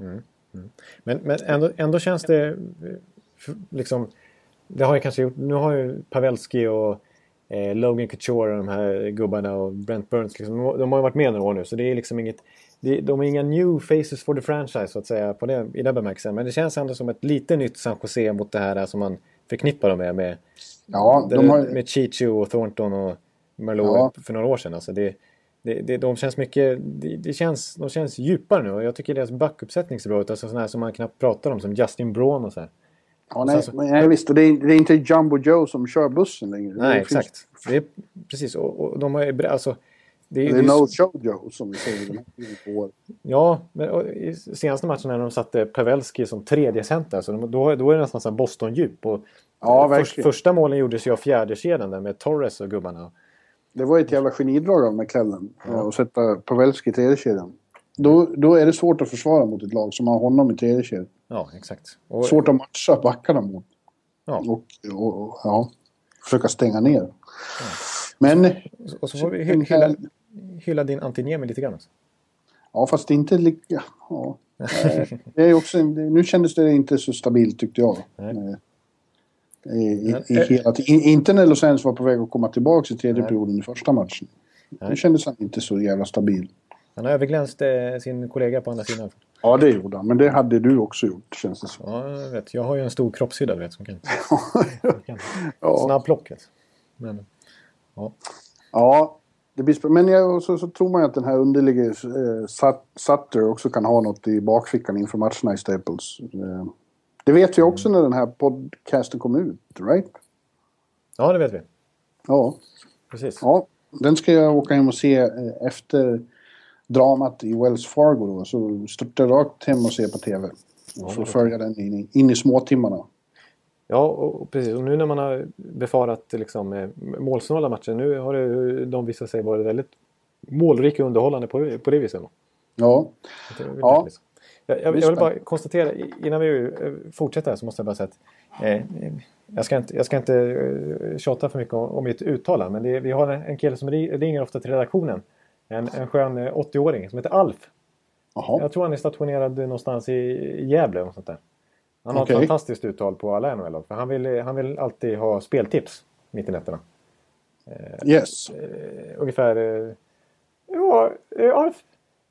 [SPEAKER 3] Mm, mm.
[SPEAKER 2] Men, men ändå, ändå känns det liksom... Det har ju kanske gjort... Nu har ju Pavelski och eh, Logan Couture och de här gubbarna och Brent Burns liksom, de, har ju varit med några år nu så det är liksom inget... Det, de är inga new faces for the franchise så att säga på det, i den bemärkelsen. Men det känns ändå som ett lite nytt San Jose mot det här som man förknippar dem med. Med,
[SPEAKER 3] Ja, de har,
[SPEAKER 2] med Chichu och Thornton och Merlot
[SPEAKER 3] Ja.
[SPEAKER 2] för några år sedan. Alltså det, det, det, de känns mycket... Det, det känns, de känns djupare nu och jag tycker deras backuppsättning ser bra ut. Alltså sådana här som man knappt pratar om som Justin Braun och så här.
[SPEAKER 3] Ja, nej,
[SPEAKER 2] så-
[SPEAKER 3] nej, visst, och det är, det är inte Jumbo Joe som kör bussen längre.
[SPEAKER 2] Nej,
[SPEAKER 3] det finns-
[SPEAKER 2] exakt. Det är, precis, och, och de har Alltså, det, är-
[SPEAKER 3] Det är no show Joe som vi säger.
[SPEAKER 2] Ja, men och i senaste matchen när de satte Pavelski som tredje center så de, då, då är det nästan som Boston-djup. Och
[SPEAKER 3] Ja, verkligen.
[SPEAKER 2] första målen gjordes ju av fjärde kedjan där med Torres och gubbarna.
[SPEAKER 3] Det var ett jävla genidrag av McClellan ja. att sätta Pavelski i tredje kedjan. Då, då är det svårt att försvara mot ett lag som har honom i tredje kedjan.
[SPEAKER 2] Ja, exakt. Och,
[SPEAKER 3] Svårt att matcha backarna mot.
[SPEAKER 2] Ja.
[SPEAKER 3] Och, och, och ja, försöka stänga ner. Men,
[SPEAKER 2] och så får vi hylla,
[SPEAKER 3] här-
[SPEAKER 2] hylla din Antiniemi lite grann.
[SPEAKER 3] Ja fast det är inte lika... Ja. Det är också, nu kändes det inte så stabilt tyckte jag.
[SPEAKER 2] Nej.
[SPEAKER 3] I, i, i
[SPEAKER 2] eh,
[SPEAKER 3] hela, inte när Los Angeles var på väg att komma tillbaka i tredje
[SPEAKER 2] Nej.
[SPEAKER 3] perioden i första matchen.
[SPEAKER 2] Nej.
[SPEAKER 3] Nu kändes han inte så jävla stabil.
[SPEAKER 2] Han har överglänst eh, sin kollega på andra sidan.
[SPEAKER 3] Ja, det gjorde han. Men det hade du också gjort, känns det som.
[SPEAKER 2] Ja, jag vet. Jag har ju en stor kroppshydda, du vet, som kan... [LAUGHS] kan
[SPEAKER 3] Ja.
[SPEAKER 2] Snabb plock. Vet. Men, ja.
[SPEAKER 3] Ja, det blir Men jag, så, så tror man ju att den här underliga eh, Sut- Sutter också kan ha något i bakfickan inför matcherna i Staples. Eh, det vet vi också när den här podcasten kom ut, right?
[SPEAKER 2] ja, det vet vi.
[SPEAKER 3] Ja.
[SPEAKER 2] Precis.
[SPEAKER 3] ja. den ska jag åka hem och se eh, efter dramat i Wells Fargo då. Så störtar jag rakt hem och se på TV. Och får följa den in, i- in i småtimmarna.
[SPEAKER 2] Ja, och, precis. Och nu när man har befarat liksom, målsnåla matcher, nu har det, de visat sig vara väldigt målrika och underhållande på, på det viset.
[SPEAKER 3] Ja,
[SPEAKER 2] väldigt
[SPEAKER 3] Ja.
[SPEAKER 2] roligt. Jag, jag, jag vill bara konstatera, innan vi eh, fortsätter så måste jag bara säga att eh, jag ska inte, jag ska inte eh, tjata för mycket om, om mitt uttal men det, vi har en, kille som ri- ringer ofta till redaktionen. En, en skön eh, 80-åring som heter Alf.
[SPEAKER 3] jaha.
[SPEAKER 2] Jag tror han är stationerad någonstans i Gävle. Och sånt där. Han har ett fantastiskt uttal på alla NHL-lag. För han vill, han vill alltid ha speltips mitt i nätterna.
[SPEAKER 3] Yes.
[SPEAKER 2] Eh, ungefär... Eh, ja, eh, Alf.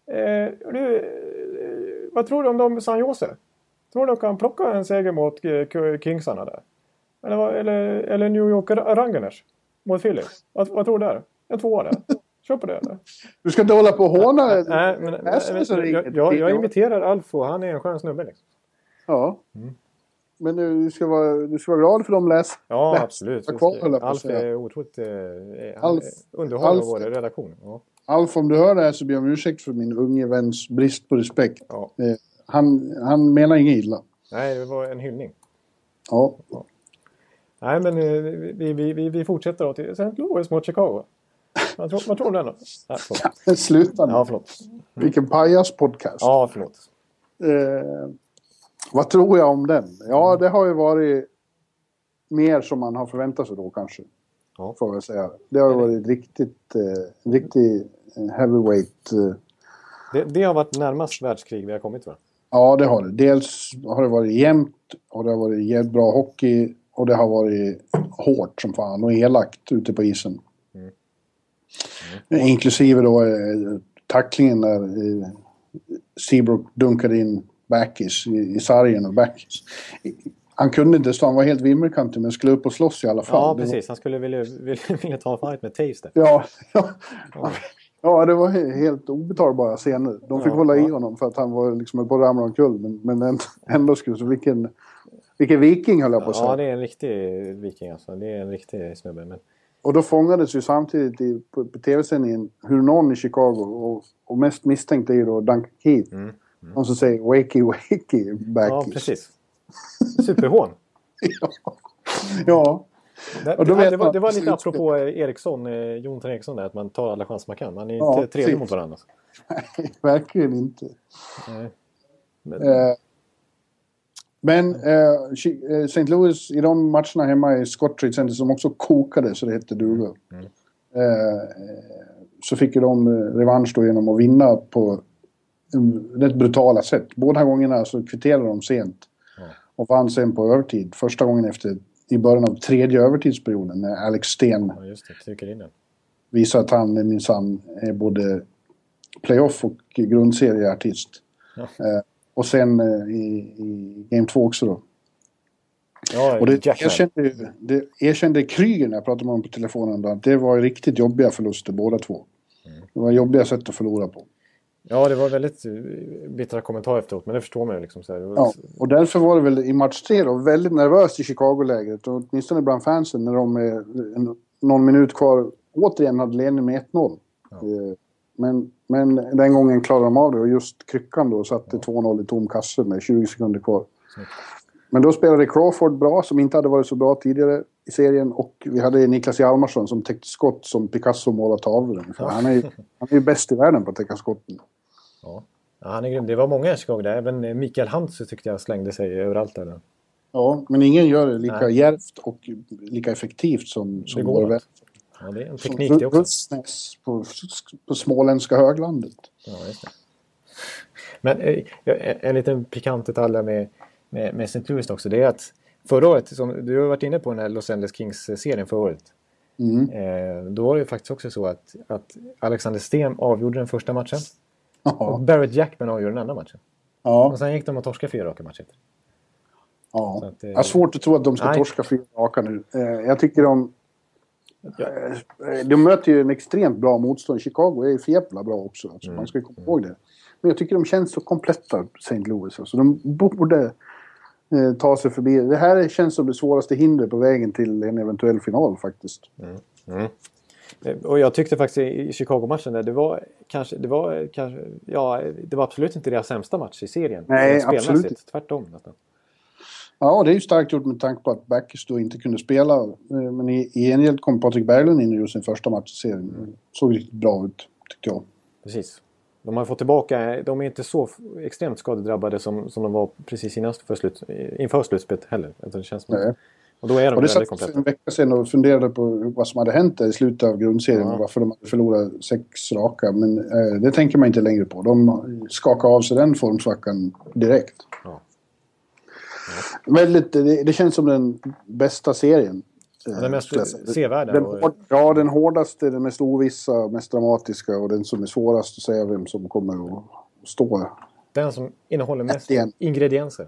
[SPEAKER 2] Eh, du, eh, vad tror du om de San Jose? Tror du de kan plocka en seger mot eh, Kingsarna där? Eller, eller, eller New York Ra- Rangers mot Philly? Vad, vad tror du där? En tvåa där? Kör på det eller?
[SPEAKER 3] Du ska inte hålla på och håna
[SPEAKER 2] Nej, men, men, men, jag, jag, jag imiterar Alf och han är en skön snubbe. Liksom.
[SPEAKER 3] Ja.
[SPEAKER 2] Mm.
[SPEAKER 3] Men du, du, ska vara, du ska vara glad för de läs.
[SPEAKER 2] Ja,
[SPEAKER 3] läs-
[SPEAKER 2] absolut.
[SPEAKER 3] var kvar,
[SPEAKER 2] Alf är otroligt eh,
[SPEAKER 3] Alf-
[SPEAKER 2] underhåller
[SPEAKER 3] Alf-
[SPEAKER 2] vår redaktion. Ja.
[SPEAKER 3] Alf, om du hör det här så ber jag om ursäkt för min unge väns brist på respekt.
[SPEAKER 2] Ja.
[SPEAKER 3] Eh, han, han menar inget illa.
[SPEAKER 2] Nej, det var en hyllning.
[SPEAKER 3] Ja.
[SPEAKER 2] Nej, men eh, vi, vi, vi, vi fortsätter då till St. Louis mot Chicago. Vad tror, vad tror du om den då? Nej, förlåt.
[SPEAKER 3] Sluta nu.
[SPEAKER 2] Ja, förlåt.
[SPEAKER 3] Vilken pajas-podcast.
[SPEAKER 2] Ja, förlåt.
[SPEAKER 3] Eh, vad tror jag om den? Ja, det har ju varit mer som man har förväntat sig då kanske.
[SPEAKER 2] Ja.
[SPEAKER 3] Får jag säga. Det har varit riktigt, eh, riktigt heavyweight. Eh,
[SPEAKER 2] Det, det har varit närmast världskrig vi har kommit va?
[SPEAKER 3] ja, det har det. Dels har det varit jämnt och det har varit jävligt bra hockey. Och det har varit hårt som fan och elakt ute på isen. Inklusive då eh, tacklingen när eh, Seabrook dunkade in Backis i, i sargen och Backis. Han kunde inte stå, han var helt vimmelkantig men skulle upp och slåss i alla fall.
[SPEAKER 2] Ja,
[SPEAKER 3] var-
[SPEAKER 2] precis. Han skulle vilja, vilja, vilja ta en fight med Taves där.
[SPEAKER 3] Ja, ja. ja, det var he- helt obetalbara scener. De fick
[SPEAKER 2] Ja,
[SPEAKER 3] hålla i
[SPEAKER 2] ja.
[SPEAKER 3] honom för att han var liksom på att ramla omkull. Men, men ändå- ändå skulle så vilken, vilken viking höll jag på att säga.
[SPEAKER 2] Ja, det är en riktig viking alltså. Det är en riktig snubbe. Men...
[SPEAKER 3] Och då fångades ju samtidigt i, på, på tv-sändningen hur någon i Chicago, och, och mest misstänkt är ju då Duncan Keith.
[SPEAKER 2] Mm.
[SPEAKER 3] De som säger wakey wakey back.
[SPEAKER 2] Ja, precis. Superhån. [LAUGHS]
[SPEAKER 3] ja.
[SPEAKER 2] Det,
[SPEAKER 3] Och då
[SPEAKER 2] det,
[SPEAKER 3] vet
[SPEAKER 2] det, var, det var lite apropå Eriksson, eh, Jonathan Eriksson där, att man tar alla chanser man kan. Man är
[SPEAKER 3] Ja,
[SPEAKER 2] inte trevlig mot varandra. [LAUGHS]
[SPEAKER 3] verkligen inte.
[SPEAKER 2] Nej. Men,
[SPEAKER 3] Eh, men eh, eh, St. Louis i de matcherna hemma i Scott Trade Center som också kokade så det hette duga.
[SPEAKER 2] Mm.
[SPEAKER 3] Eh, så fick ju de eh, revansch då genom att vinna på rätt brutala sätt. Båda gångerna så kvitterade de sent. Och vann sen på övertid. Första gången efter i början av tredje övertidsperioden när Alex Sten
[SPEAKER 2] ja, just det.
[SPEAKER 3] Visar att han minsann är både playoff och grundserieartist.
[SPEAKER 2] Ja.
[SPEAKER 3] Eh, och sen eh, i, i Game 2 också då.
[SPEAKER 2] Ja,
[SPEAKER 3] Och det erkände, det erkände Kryger när jag pratade med honom på telefonen då, att det var riktigt jobbiga förluster båda två.
[SPEAKER 2] Mm.
[SPEAKER 3] Det var jobbiga sätt att förlora på.
[SPEAKER 2] Ja, det var väldigt eh, bittra kommentarer efteråt, men det förstår man ju. Liksom, så här.
[SPEAKER 3] Ja, och därför var det väl i match 3 då väldigt nervöst i Chicago-lägret. Och åtminstone bland fansen när de eh, en, någon minut kvar återigen hade ledning med 1-0. Eh, Men, men den gången klarade de av det och just kryckan då satte 2-0 i tom kasse med 20 sekunder kvar. Men då spelade Crawford bra, som inte hade varit så bra tidigare i serien. Och vi hade Niklas Hjalmarsson som täckte skott som Picasso målar tavlor. Han är ju han är ju bäst i världen på att täcka skotten.
[SPEAKER 2] Ja. Ja, han är grym. Det var många Chicago där. Även eh, Mikael Hantz tyckte jag slängde sig överallt där.
[SPEAKER 3] Ja, men ingen gör det lika
[SPEAKER 2] Nej.
[SPEAKER 3] djärvt och lika effektivt som, som vår vän.
[SPEAKER 2] Ja, det är en teknik det också.
[SPEAKER 3] Russnäs på, på småländska höglandet.
[SPEAKER 2] Ja. Men eh, en, en liten pikant detalj med, med, med. Louis också. Det är att förra året, som du har varit inne på den här Los Angeles Kings-serien förra året.
[SPEAKER 3] Mm.
[SPEAKER 2] Eh, då var det ju faktiskt också så att, att Alexander Sten avgjorde den första matchen. Och
[SPEAKER 3] Ja,
[SPEAKER 2] Barrett Jackman avgjorde den andra matchen.
[SPEAKER 3] ja,
[SPEAKER 2] Och sen gick de och torskade fyra raka matcher. Så
[SPEAKER 3] ja.
[SPEAKER 2] att, eh,
[SPEAKER 3] Jag har svårt att tro att de ska
[SPEAKER 2] Nej.
[SPEAKER 3] torska fyra raka nu. Eh, jag tycker de... Eh, de möter ju en extremt bra motstånd. Chicago är ju för jävla bra också. Alltså, Man ska komma ihåg det. Men jag tycker de känns så kompletta, St. Louis. Alltså, de borde eh, ta sig förbi. Det här känns som det svåraste hindret på vägen till en eventuell final faktiskt.
[SPEAKER 2] Mm. Och jag tyckte faktiskt i Chicago-matchen där det var kanske, det var kanske, ja, det var absolut inte deras sämsta match i serien.
[SPEAKER 3] Nej, absolut.
[SPEAKER 2] Tvärtom nästan.
[SPEAKER 3] Ja, det är ju starkt gjort med tanke på att Backers då inte kunde spela. Eh, men i, i gengäld kom Patrik Berglund in gjorde sin första match i serien. Mm. Såg riktigt bra ut, tyckte jag.
[SPEAKER 2] Precis. De har fått tillbaka, de är inte så extremt skadedrabbade som, som de var precis innan för slut, inför slutspelet heller. Det känns som
[SPEAKER 3] Nej. Och då är de och det väldigt kompletta. en vecka sedan och funderade på vad som hade hänt där i slutet av grundserien ja. och varför de hade förlorat sex raka. Men eh, det tänker man inte längre på. De skakade av sig den formsvackan direkt. Ja. Väldigt, det, det, känns som den bästa serien.
[SPEAKER 2] Ja, den mest sevärda.
[SPEAKER 3] Den, och... Ja, den hårdaste, den mest ovissa, mest dramatiska och den som är svårast att säga vem som kommer att stå.
[SPEAKER 2] Den som innehåller mest ingredienser.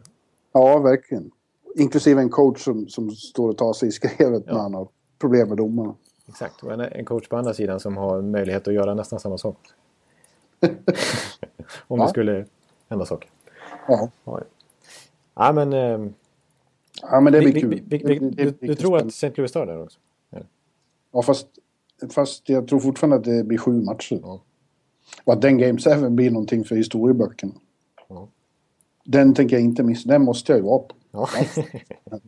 [SPEAKER 3] Ja, verkligen. Inklusive en coach som, som står och tar sig i skrevet ja. när han har problem med domarna.
[SPEAKER 2] Exakt, och en, en coach på andra sidan som har möjlighet att göra nästan samma sak. [LAUGHS] [LAUGHS] Om ja. det skulle hända saker.
[SPEAKER 3] Ja.
[SPEAKER 2] Ja. Men... Eh,
[SPEAKER 3] ja, men det blir kul.
[SPEAKER 2] Vi, vi, du, du tror att St. Louis tar där också?
[SPEAKER 3] Ja, ja fast, fast jag tror fortfarande att det blir sju matcher. Ja. Och att den Game 7 blir någonting för historieböckerna. Ja. Den tänker jag inte missa. Den måste jag ju vara på. Ja. [LAUGHS]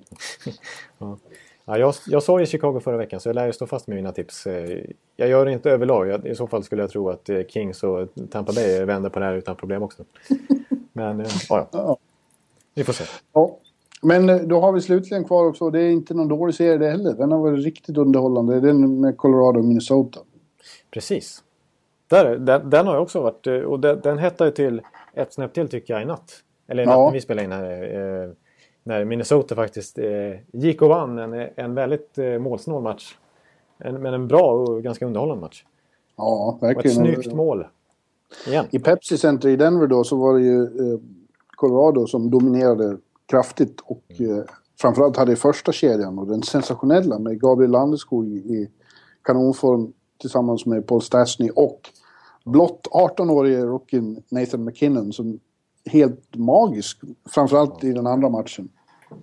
[SPEAKER 2] ja. Ja, jag, jag sa i Chicago förra veckan så jag lär ju stå fast med mina tips. Eh, jag gör det inte överlag. Jag, I så fall skulle jag tro att eh, Kings och Tampa Bay vänder på det här utan problem också. [LAUGHS] Men eh, ja, ja. Vi får se.
[SPEAKER 3] Ja. Men då har vi slutligen kvar också, det är inte någon dålig serie det heller. Den har varit riktigt underhållande. Den med Colorado och Minnesota.
[SPEAKER 2] Precis. Där, den, den har ju också varit, och den, den hettar ju till ett snäpp till tycker jag i natt. Eller i natt ja. när vi spelar in här. Eh, när Minnesota faktiskt eh, gick och vann en, en väldigt eh, målsnål match. En, men en bra och ganska underhållande match.
[SPEAKER 3] Ja, verkligen.
[SPEAKER 2] Och ett snyggt mål. Igen.
[SPEAKER 3] I Pepsi Center i Denver då så var det ju eh, Colorado som dominerade kraftigt och mm. eh, framförallt hade första kedjan och den sensationella med Gabriel Landeskog i, kanonform tillsammans med Paul Stastny och blott 18-årige rookien Nathan McKinnon som helt magisk. Framförallt ja. i den andra matchen.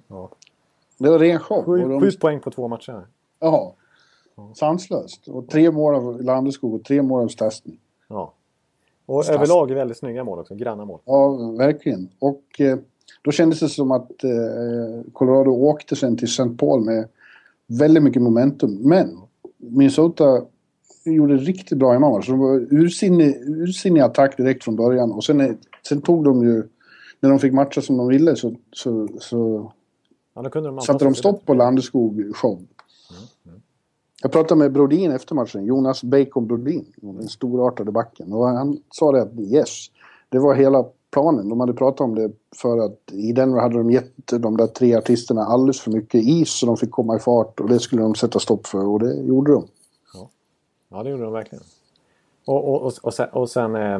[SPEAKER 3] Ja. Det var ren show.
[SPEAKER 2] Sju, de... sju poäng på två matcher.
[SPEAKER 3] Ja. Sanslöst. Och tre mål av Landeskog och tre mål av Stastny.
[SPEAKER 2] Ja. Och Stas. överlag väldigt snygga mål också. Granna mål.
[SPEAKER 3] Ja, verkligen. Och eh, då kändes det som att eh, Colorado åkte sen till St. Paul med väldigt mycket momentum. Men Minnesota gjorde riktigt bra hemmamatch. De var ursinnig, ursinnig attack direkt från början och sen, sen tog de ju... När de fick matcha som de ville så, så, så ja, de satte de stopp på Landeskog show. Mm, mm. Jag pratade med Brodin efter matchen, Jonas Bacon Brodin, den storartade backen. Och han sa det att yes, det var hela planen. De hade pratat om det för att i Denver hade de gett de där tre artisterna alldeles för mycket is så de fick komma i fart och det skulle de sätta stopp för och det gjorde de.
[SPEAKER 2] Ja, det gjorde de verkligen. Och, och, och, sen, och sen eh,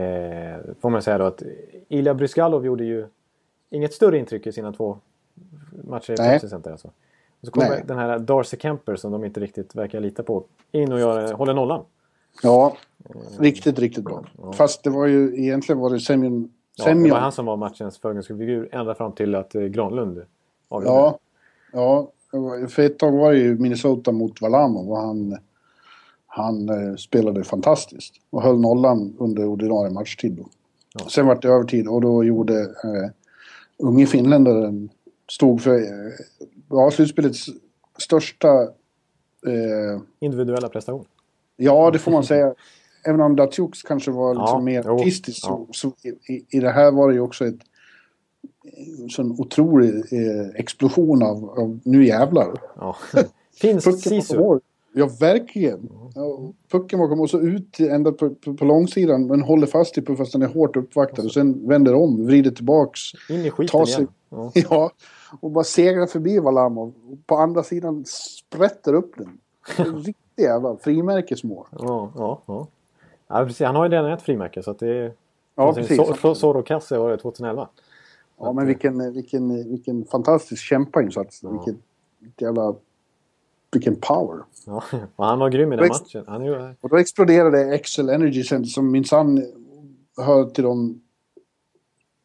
[SPEAKER 2] eh, får man säga då att Ilja Bryskalov gjorde ju inget större intryck i sina två matcher i Pepsi Center. Alltså. Så kommer den här Darcy Kemper som de inte riktigt verkar lita på in och gör, håller nollan.
[SPEAKER 3] Ja, riktigt, riktigt bra. Ja. Fast det var ju egentligen var det Semyon...
[SPEAKER 2] Ja, det var han som var matchens förgrundsfigur ända fram till att eh, Granlund
[SPEAKER 3] avgjorde. Ja, ja, för ett tag var det ju Minnesota mot Valamo och han han eh, spelade fantastiskt och höll nollan under ordinarie matchtid. Då. Ja. Sen var det övertid och då gjorde eh, unge finländaren, stod för eh, ja, slutspelets största...
[SPEAKER 2] Eh, Individuella prestation?
[SPEAKER 3] Ja, det får man säga. Även om Datsjuks kanske var liksom ja, mer artistisk ja. så, så i, i, det här var det ju också ett sån otrolig eh, explosion av, av nu jävlar. Ja. [LAUGHS]
[SPEAKER 2] Finns Sisu?
[SPEAKER 3] Ja, verkligen. Ja, pucken bakom och så ut ända på, på, på långsidan men håller fast i pucken fast den är hårt uppvaktad och sen vänder om, vrider tillbaks.
[SPEAKER 2] In i skiten sig, igen.
[SPEAKER 3] Ja. [LAUGHS] ja. Och bara segrar förbi Valamov. På andra sidan sprätter upp den. Riktigt jävla frimärkesmål.
[SPEAKER 2] Ja, ja, ja. ja precis. Han har ju redan ett frimärke så att det är...
[SPEAKER 3] Ja, precis.
[SPEAKER 2] Zorro Kasse var det 2011.
[SPEAKER 3] Ja, men vilken, vilken, vilken fantastisk kämpainsats. Ja. Vilket jävla vilken power.
[SPEAKER 2] Ja, och han var grym i den matchen. Han
[SPEAKER 3] är... Och då exploderade Excel Energy Center som minsann hör till de,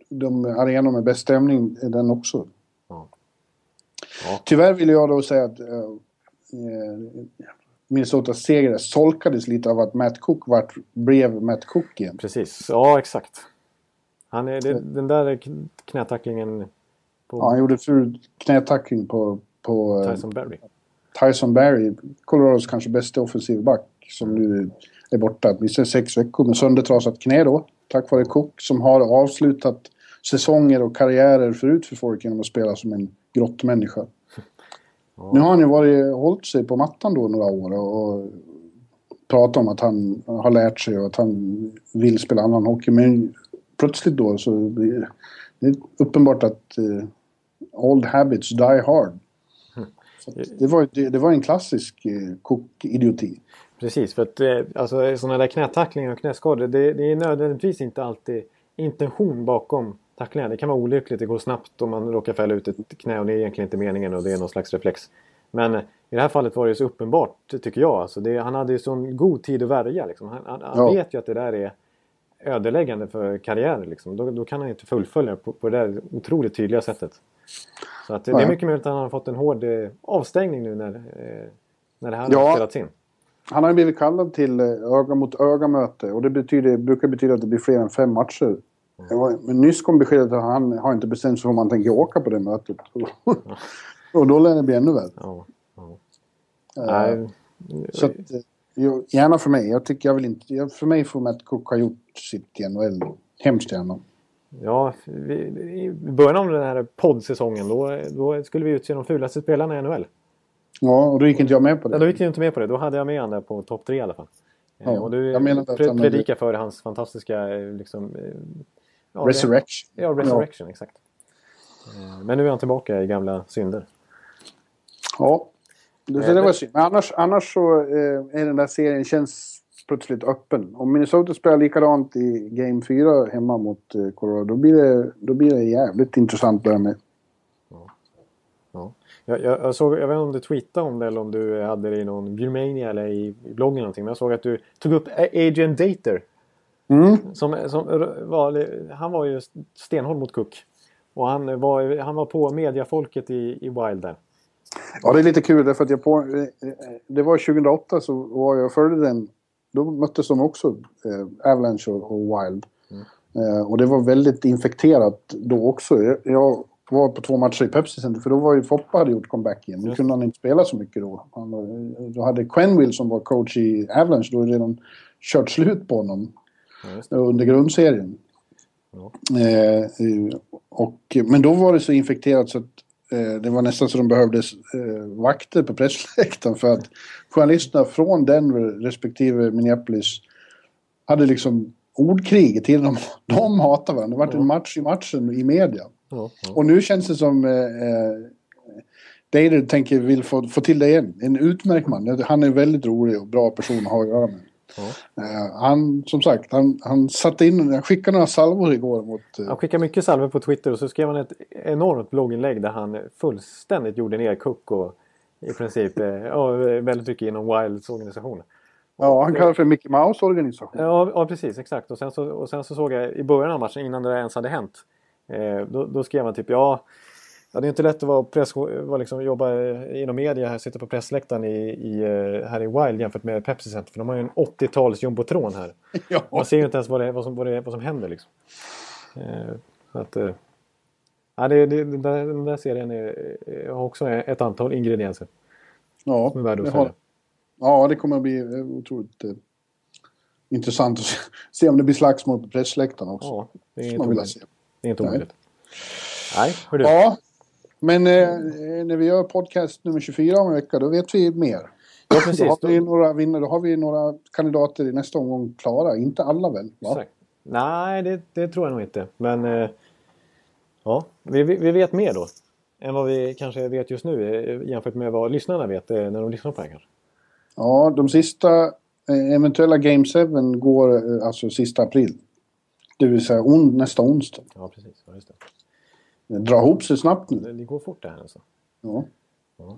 [SPEAKER 3] de arenor med bäst stämning, den också. Ja. Tyvärr vill jag då säga att äh, Minnesotas seger solkades lite av att Matt Cook vart, blev Matt Cook igen.
[SPEAKER 2] Precis, ja exakt. Han är, det, den där knätacklingen...
[SPEAKER 3] På... Ja, han gjorde ful knätackling på, på
[SPEAKER 2] Tyson Berry.
[SPEAKER 3] Tyson Barry, Colorados kanske bästa offensivback som nu är borta. Missade sex veckor med söndertrasat knä då. Tack vare Cook som har avslutat säsonger och karriärer förut för folk genom att spela som en grottmänniska. Ja. Nu har han ju varit, hållit sig på mattan då några år och pratat om att han har lärt sig och att han vill spela annan hockey. Men plötsligt då så blir det uppenbart att uh, old habits die hard. Det var, det, det, var en klassisk eh, Cook-idioti.
[SPEAKER 2] Precis, för att eh, alltså, sådana där knätacklingar och knäskador det, det är nödvändigtvis inte alltid intention bakom tacklingar. Det kan vara olyckligt, det går snabbt om man råkar fälla ut ett knä och det är egentligen inte meningen och det är någon slags reflex. Men i det här fallet var det så uppenbart, tycker jag. Alltså det, han hade ju sån god tid att värja. Liksom. Han, han, han ja. vet ju att det där är ödeläggande för karriären. Liksom. Då, då, kan han inte fullfölja på, på det där otroligt tydliga sättet. Så att det, är mycket möjligt att han har fått en hård eh, avstängning nu när, eh, när det här ja. har spelats in.
[SPEAKER 3] Han har blivit kallad till eh, öga mot öga-möte och det betyder, brukar betyda att det blir fler än fem matcher. Mm. Men nyss kom beskedet att han har inte bestämt sig för om han tänker åka på det mötet. [LAUGHS] och då lär det bli ännu värre. Ja, ja. Uh, så att, gärna för mig. Jag tycker jag vill inte... För mig får Matt Cook ha gjort sitt i NHL. Hemskt gärna.
[SPEAKER 2] Ja, vi, i början av den här poddsäsongen då, då skulle vi utse de fulaste spelarna i NHL.
[SPEAKER 3] Ja, och då gick inte jag med på det.
[SPEAKER 2] Ja, då gick jag inte med på det. Då hade jag med honom på topp tre i alla fall. Ja, och du predikar för hans fantastiska liksom,
[SPEAKER 3] ja, Resurrection.
[SPEAKER 2] Ja, Resurrection, ja. exakt. Eh, men nu är han tillbaka i gamla synder.
[SPEAKER 3] Ja, det, det var synd. Men annars, annars så eh, är den där serien känns plötsligt öppen. Om Minnesota spelar likadant i Game 4 hemma mot eh, Colorado, då blir, det, då blir det jävligt intressant därmed.
[SPEAKER 2] Ja. Ja. Jag, jag, jag, såg, jag vet inte om du tweetade om det eller om du hade det i någon Bjurmania eller i, i bloggen någonting. Men jag såg att du tog upp Adrian Dater. Mm. Som, som var, han var ju stenhård mot Cook. Och han var, han var på mediafolket i, i Wild där.
[SPEAKER 3] Ja, det är lite kul därför att jag på... Eh, det var 2008 så var jag följde den då möttes de också, eh, Avalanche och, och Wild. Mm. Eh, och det var väldigt infekterat då också. Jag, jag var på två matcher i Pepsi Center för då var ju Foppa hade gjort comeback igen. Mm. kunde han inte spela så mycket då. Han, då hade Quenville som var coach i Avalanche då redan kört slut på honom mm. under grundserien. Eh, och, men då var det så infekterat så att Eh, det var nästan så de behövde eh, vakter på pressläktaren för att journalisterna från Denver respektive Minneapolis hade liksom ordkrig till dem. [LAUGHS] De hatar varandra. Det var en match i matchen i media. Ja, ja. Och nu känns det som eh, eh Dader tänker vill få, få till det igen. En utmärkt man. Han är en väldigt rolig och bra person att ha att göra med. Uh, han, som sagt, han, han satte in, han skickade några salvor igår mot...
[SPEAKER 2] Uh... Han skickade mycket salvor på Twitter och så skrev han ett enormt blogginlägg där han fullständigt gjorde ner Cook och i princip uh, väldigt mycket inom Wilds organisation.
[SPEAKER 3] Ja, han kallar det för Mickey Mouse organisation.
[SPEAKER 2] Ja, ja, precis, exakt. Och sen, så, och sen så såg jag i början av matchen, innan det ens hade hänt, då, då skrev han typ ja Ja, det är inte lätt att vara press, vara liksom, jobba inom media här, sitta på pressläktaren i, i, eh, här i Wild jämfört med Pepsi Center. För de har ju en 80-tals jumbotron här. [LAUGHS] Ja. Man ser ju inte ens vad, det, vad, som, vad, det, vad som händer liksom. Eh, att, eh, ja, det, det, den, där, den där serien är, har också ett antal ingredienser.
[SPEAKER 3] Ja, som är värda att har, ja, det kommer att bli eh, otroligt eh, intressant att se, [LAUGHS] se om det blir slagsmål på pressläktaren också. Ja,
[SPEAKER 2] det är inte omöjligt. Det är inte omöjligt. Nej, hör du.
[SPEAKER 3] Ja, men eh, när vi gör podcast nummer 24 om en vecka, då vet vi mer. Ja, precis. Då har vi några vinnare, då har vi några kandidater i nästa omgång klara. Inte alla väl? Va?
[SPEAKER 2] Nej, det, det, tror jag nog inte. Men eh, ja, vi, vi vet mer då. Än vad vi kanske vet just nu eh, jämfört med vad lyssnarna vet eh, när de lyssnar på det här
[SPEAKER 3] Ja, de sista eh, eventuella Game 7 går alltså sista april. Det vill säga on, nästa onsdag.
[SPEAKER 2] Ja, precis. Ja, just det.
[SPEAKER 3] Dra ihop sig snabbt nu.
[SPEAKER 2] Det går fort det här alltså.
[SPEAKER 3] Ja. ja.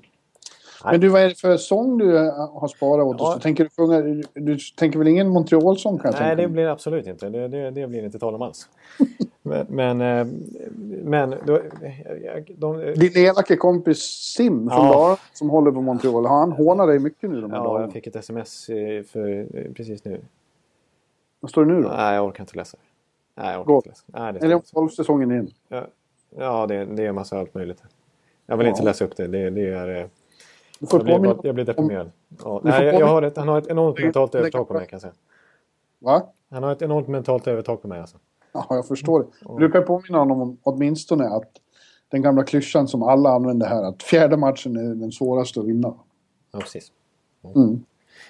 [SPEAKER 3] Men du, vad är det för sång du eh, har sparat åt oss? Ja. Tänker, du, du tänker väl ingen Montreal-sång
[SPEAKER 2] Nej, det blir det absolut inte. Det, det, det blir inte tal om alls. [LAUGHS] Men, men, eh, men då,
[SPEAKER 3] de, Din elake kompis Sim från ja. Dalarna som håller på Montreal, han hånar dig mycket nu de
[SPEAKER 2] här
[SPEAKER 3] Ja, dagarna.
[SPEAKER 2] jag fick ett sms eh, för, precis nu.
[SPEAKER 3] Vad står det nu då?
[SPEAKER 2] Nej, jag orkar inte läsa. Nej, jag orkar inte läsa. Nej,
[SPEAKER 3] det är det golfsäsongen in?
[SPEAKER 2] Ja, ja det, det är en massa allt möjligt. Jag vill ja. inte läsa upp det. Det, det är... Du får jag, blir, jag blir deprimerad. Ja, nej, jag, jag har ett, han har ett enormt mentalt övertag på mig kan jag säga.
[SPEAKER 3] Va?
[SPEAKER 2] Han har ett enormt mentalt övertag på mig alltså.
[SPEAKER 3] Ja, jag förstår det. Du brukar påminna honom om åtminstone att den gamla klyschan som alla använder här, att fjärde matchen är den svåraste att vinna.
[SPEAKER 2] Ja, precis. Mm.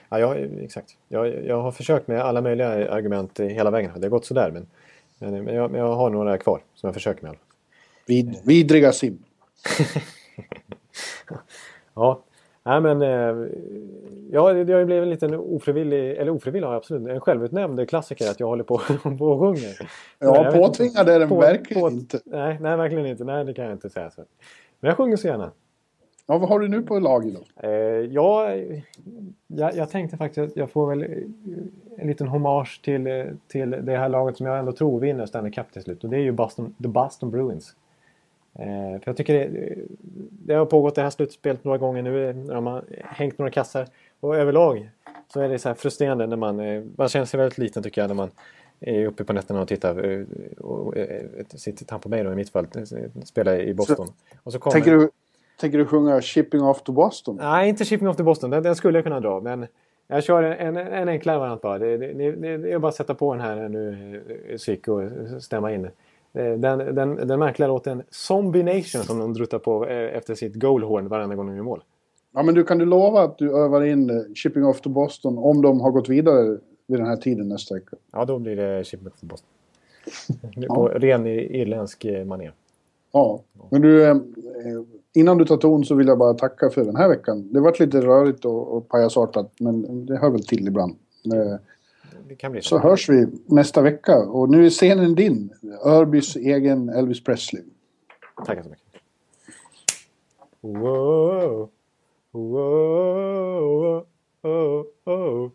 [SPEAKER 2] Ja, jag, exakt. Jag, jag har försökt med alla möjliga argument hela vägen. Det har gått sådär, men, men, jag, men jag har några kvar som jag försöker med.
[SPEAKER 3] Vid, vidriga sim. [LAUGHS]
[SPEAKER 2] ja, Nej men, eh, ja det har ju blivit en liten ofrivillig, eller ofrivillig har absolut, en självutnämnd klassiker att jag håller på, [LAUGHS] och sjunger.
[SPEAKER 3] Ja, påtvingad är den på, verkligen på, inte.
[SPEAKER 2] Nej, nej, verkligen inte. Nej, det kan jag inte säga så. Men jag sjunger så gärna.
[SPEAKER 3] Ja, vad har du nu på lag
[SPEAKER 2] då? Eh, ja, jag, jag tänkte faktiskt att jag får väl en liten hommage till, till det här laget som jag ändå tror vinner Stanley Cup till slut. Och det är ju Boston, the Boston Bruins. Eh, för jag tycker det, det, har pågått det här slutspelet några gånger nu när de har hängt några kassar. Och överlag så är det så här frustrerande när man, eh, man känner sig väldigt liten tycker jag när man är uppe på nätterna och tittar. Eh, och, och, sitter Tampa Bay då i mittfält, spelar i Boston.
[SPEAKER 3] Och så kommer, tänker, du, tänker du sjunga Shipping Off to Boston?
[SPEAKER 2] Nej, inte Shipping Off to Boston. Den, den skulle jag kunna dra. Men jag kör en, en enklare variant bara. Det, det, det, det är bara att sätta på den här nu, musik och stämma in. Eh, den, den, den märkliga låten Zombie Nation som de druttar på eh, efter sitt goalhorn varenda gång de gör mål.
[SPEAKER 3] Ja, men du kan du lova att du övar in eh, Shipping Off to Boston om de har gått vidare vid den här tiden nästa vecka?
[SPEAKER 2] Ja, då blir det Shipping Off to Boston. [LAUGHS] på ja. ren irländsk manér.
[SPEAKER 3] Ja, men du, innan du tar ton så vill jag bara tacka för den här veckan. Det varit lite rörigt och, och pajasartat, men det hör väl till ibland det kan bli så. Så hörs vi nästa vecka. Och nu är scenen din. Örbys egen Elvis Presley.
[SPEAKER 2] Tackar så mycket. Whoa, whoa, whoa, whoa.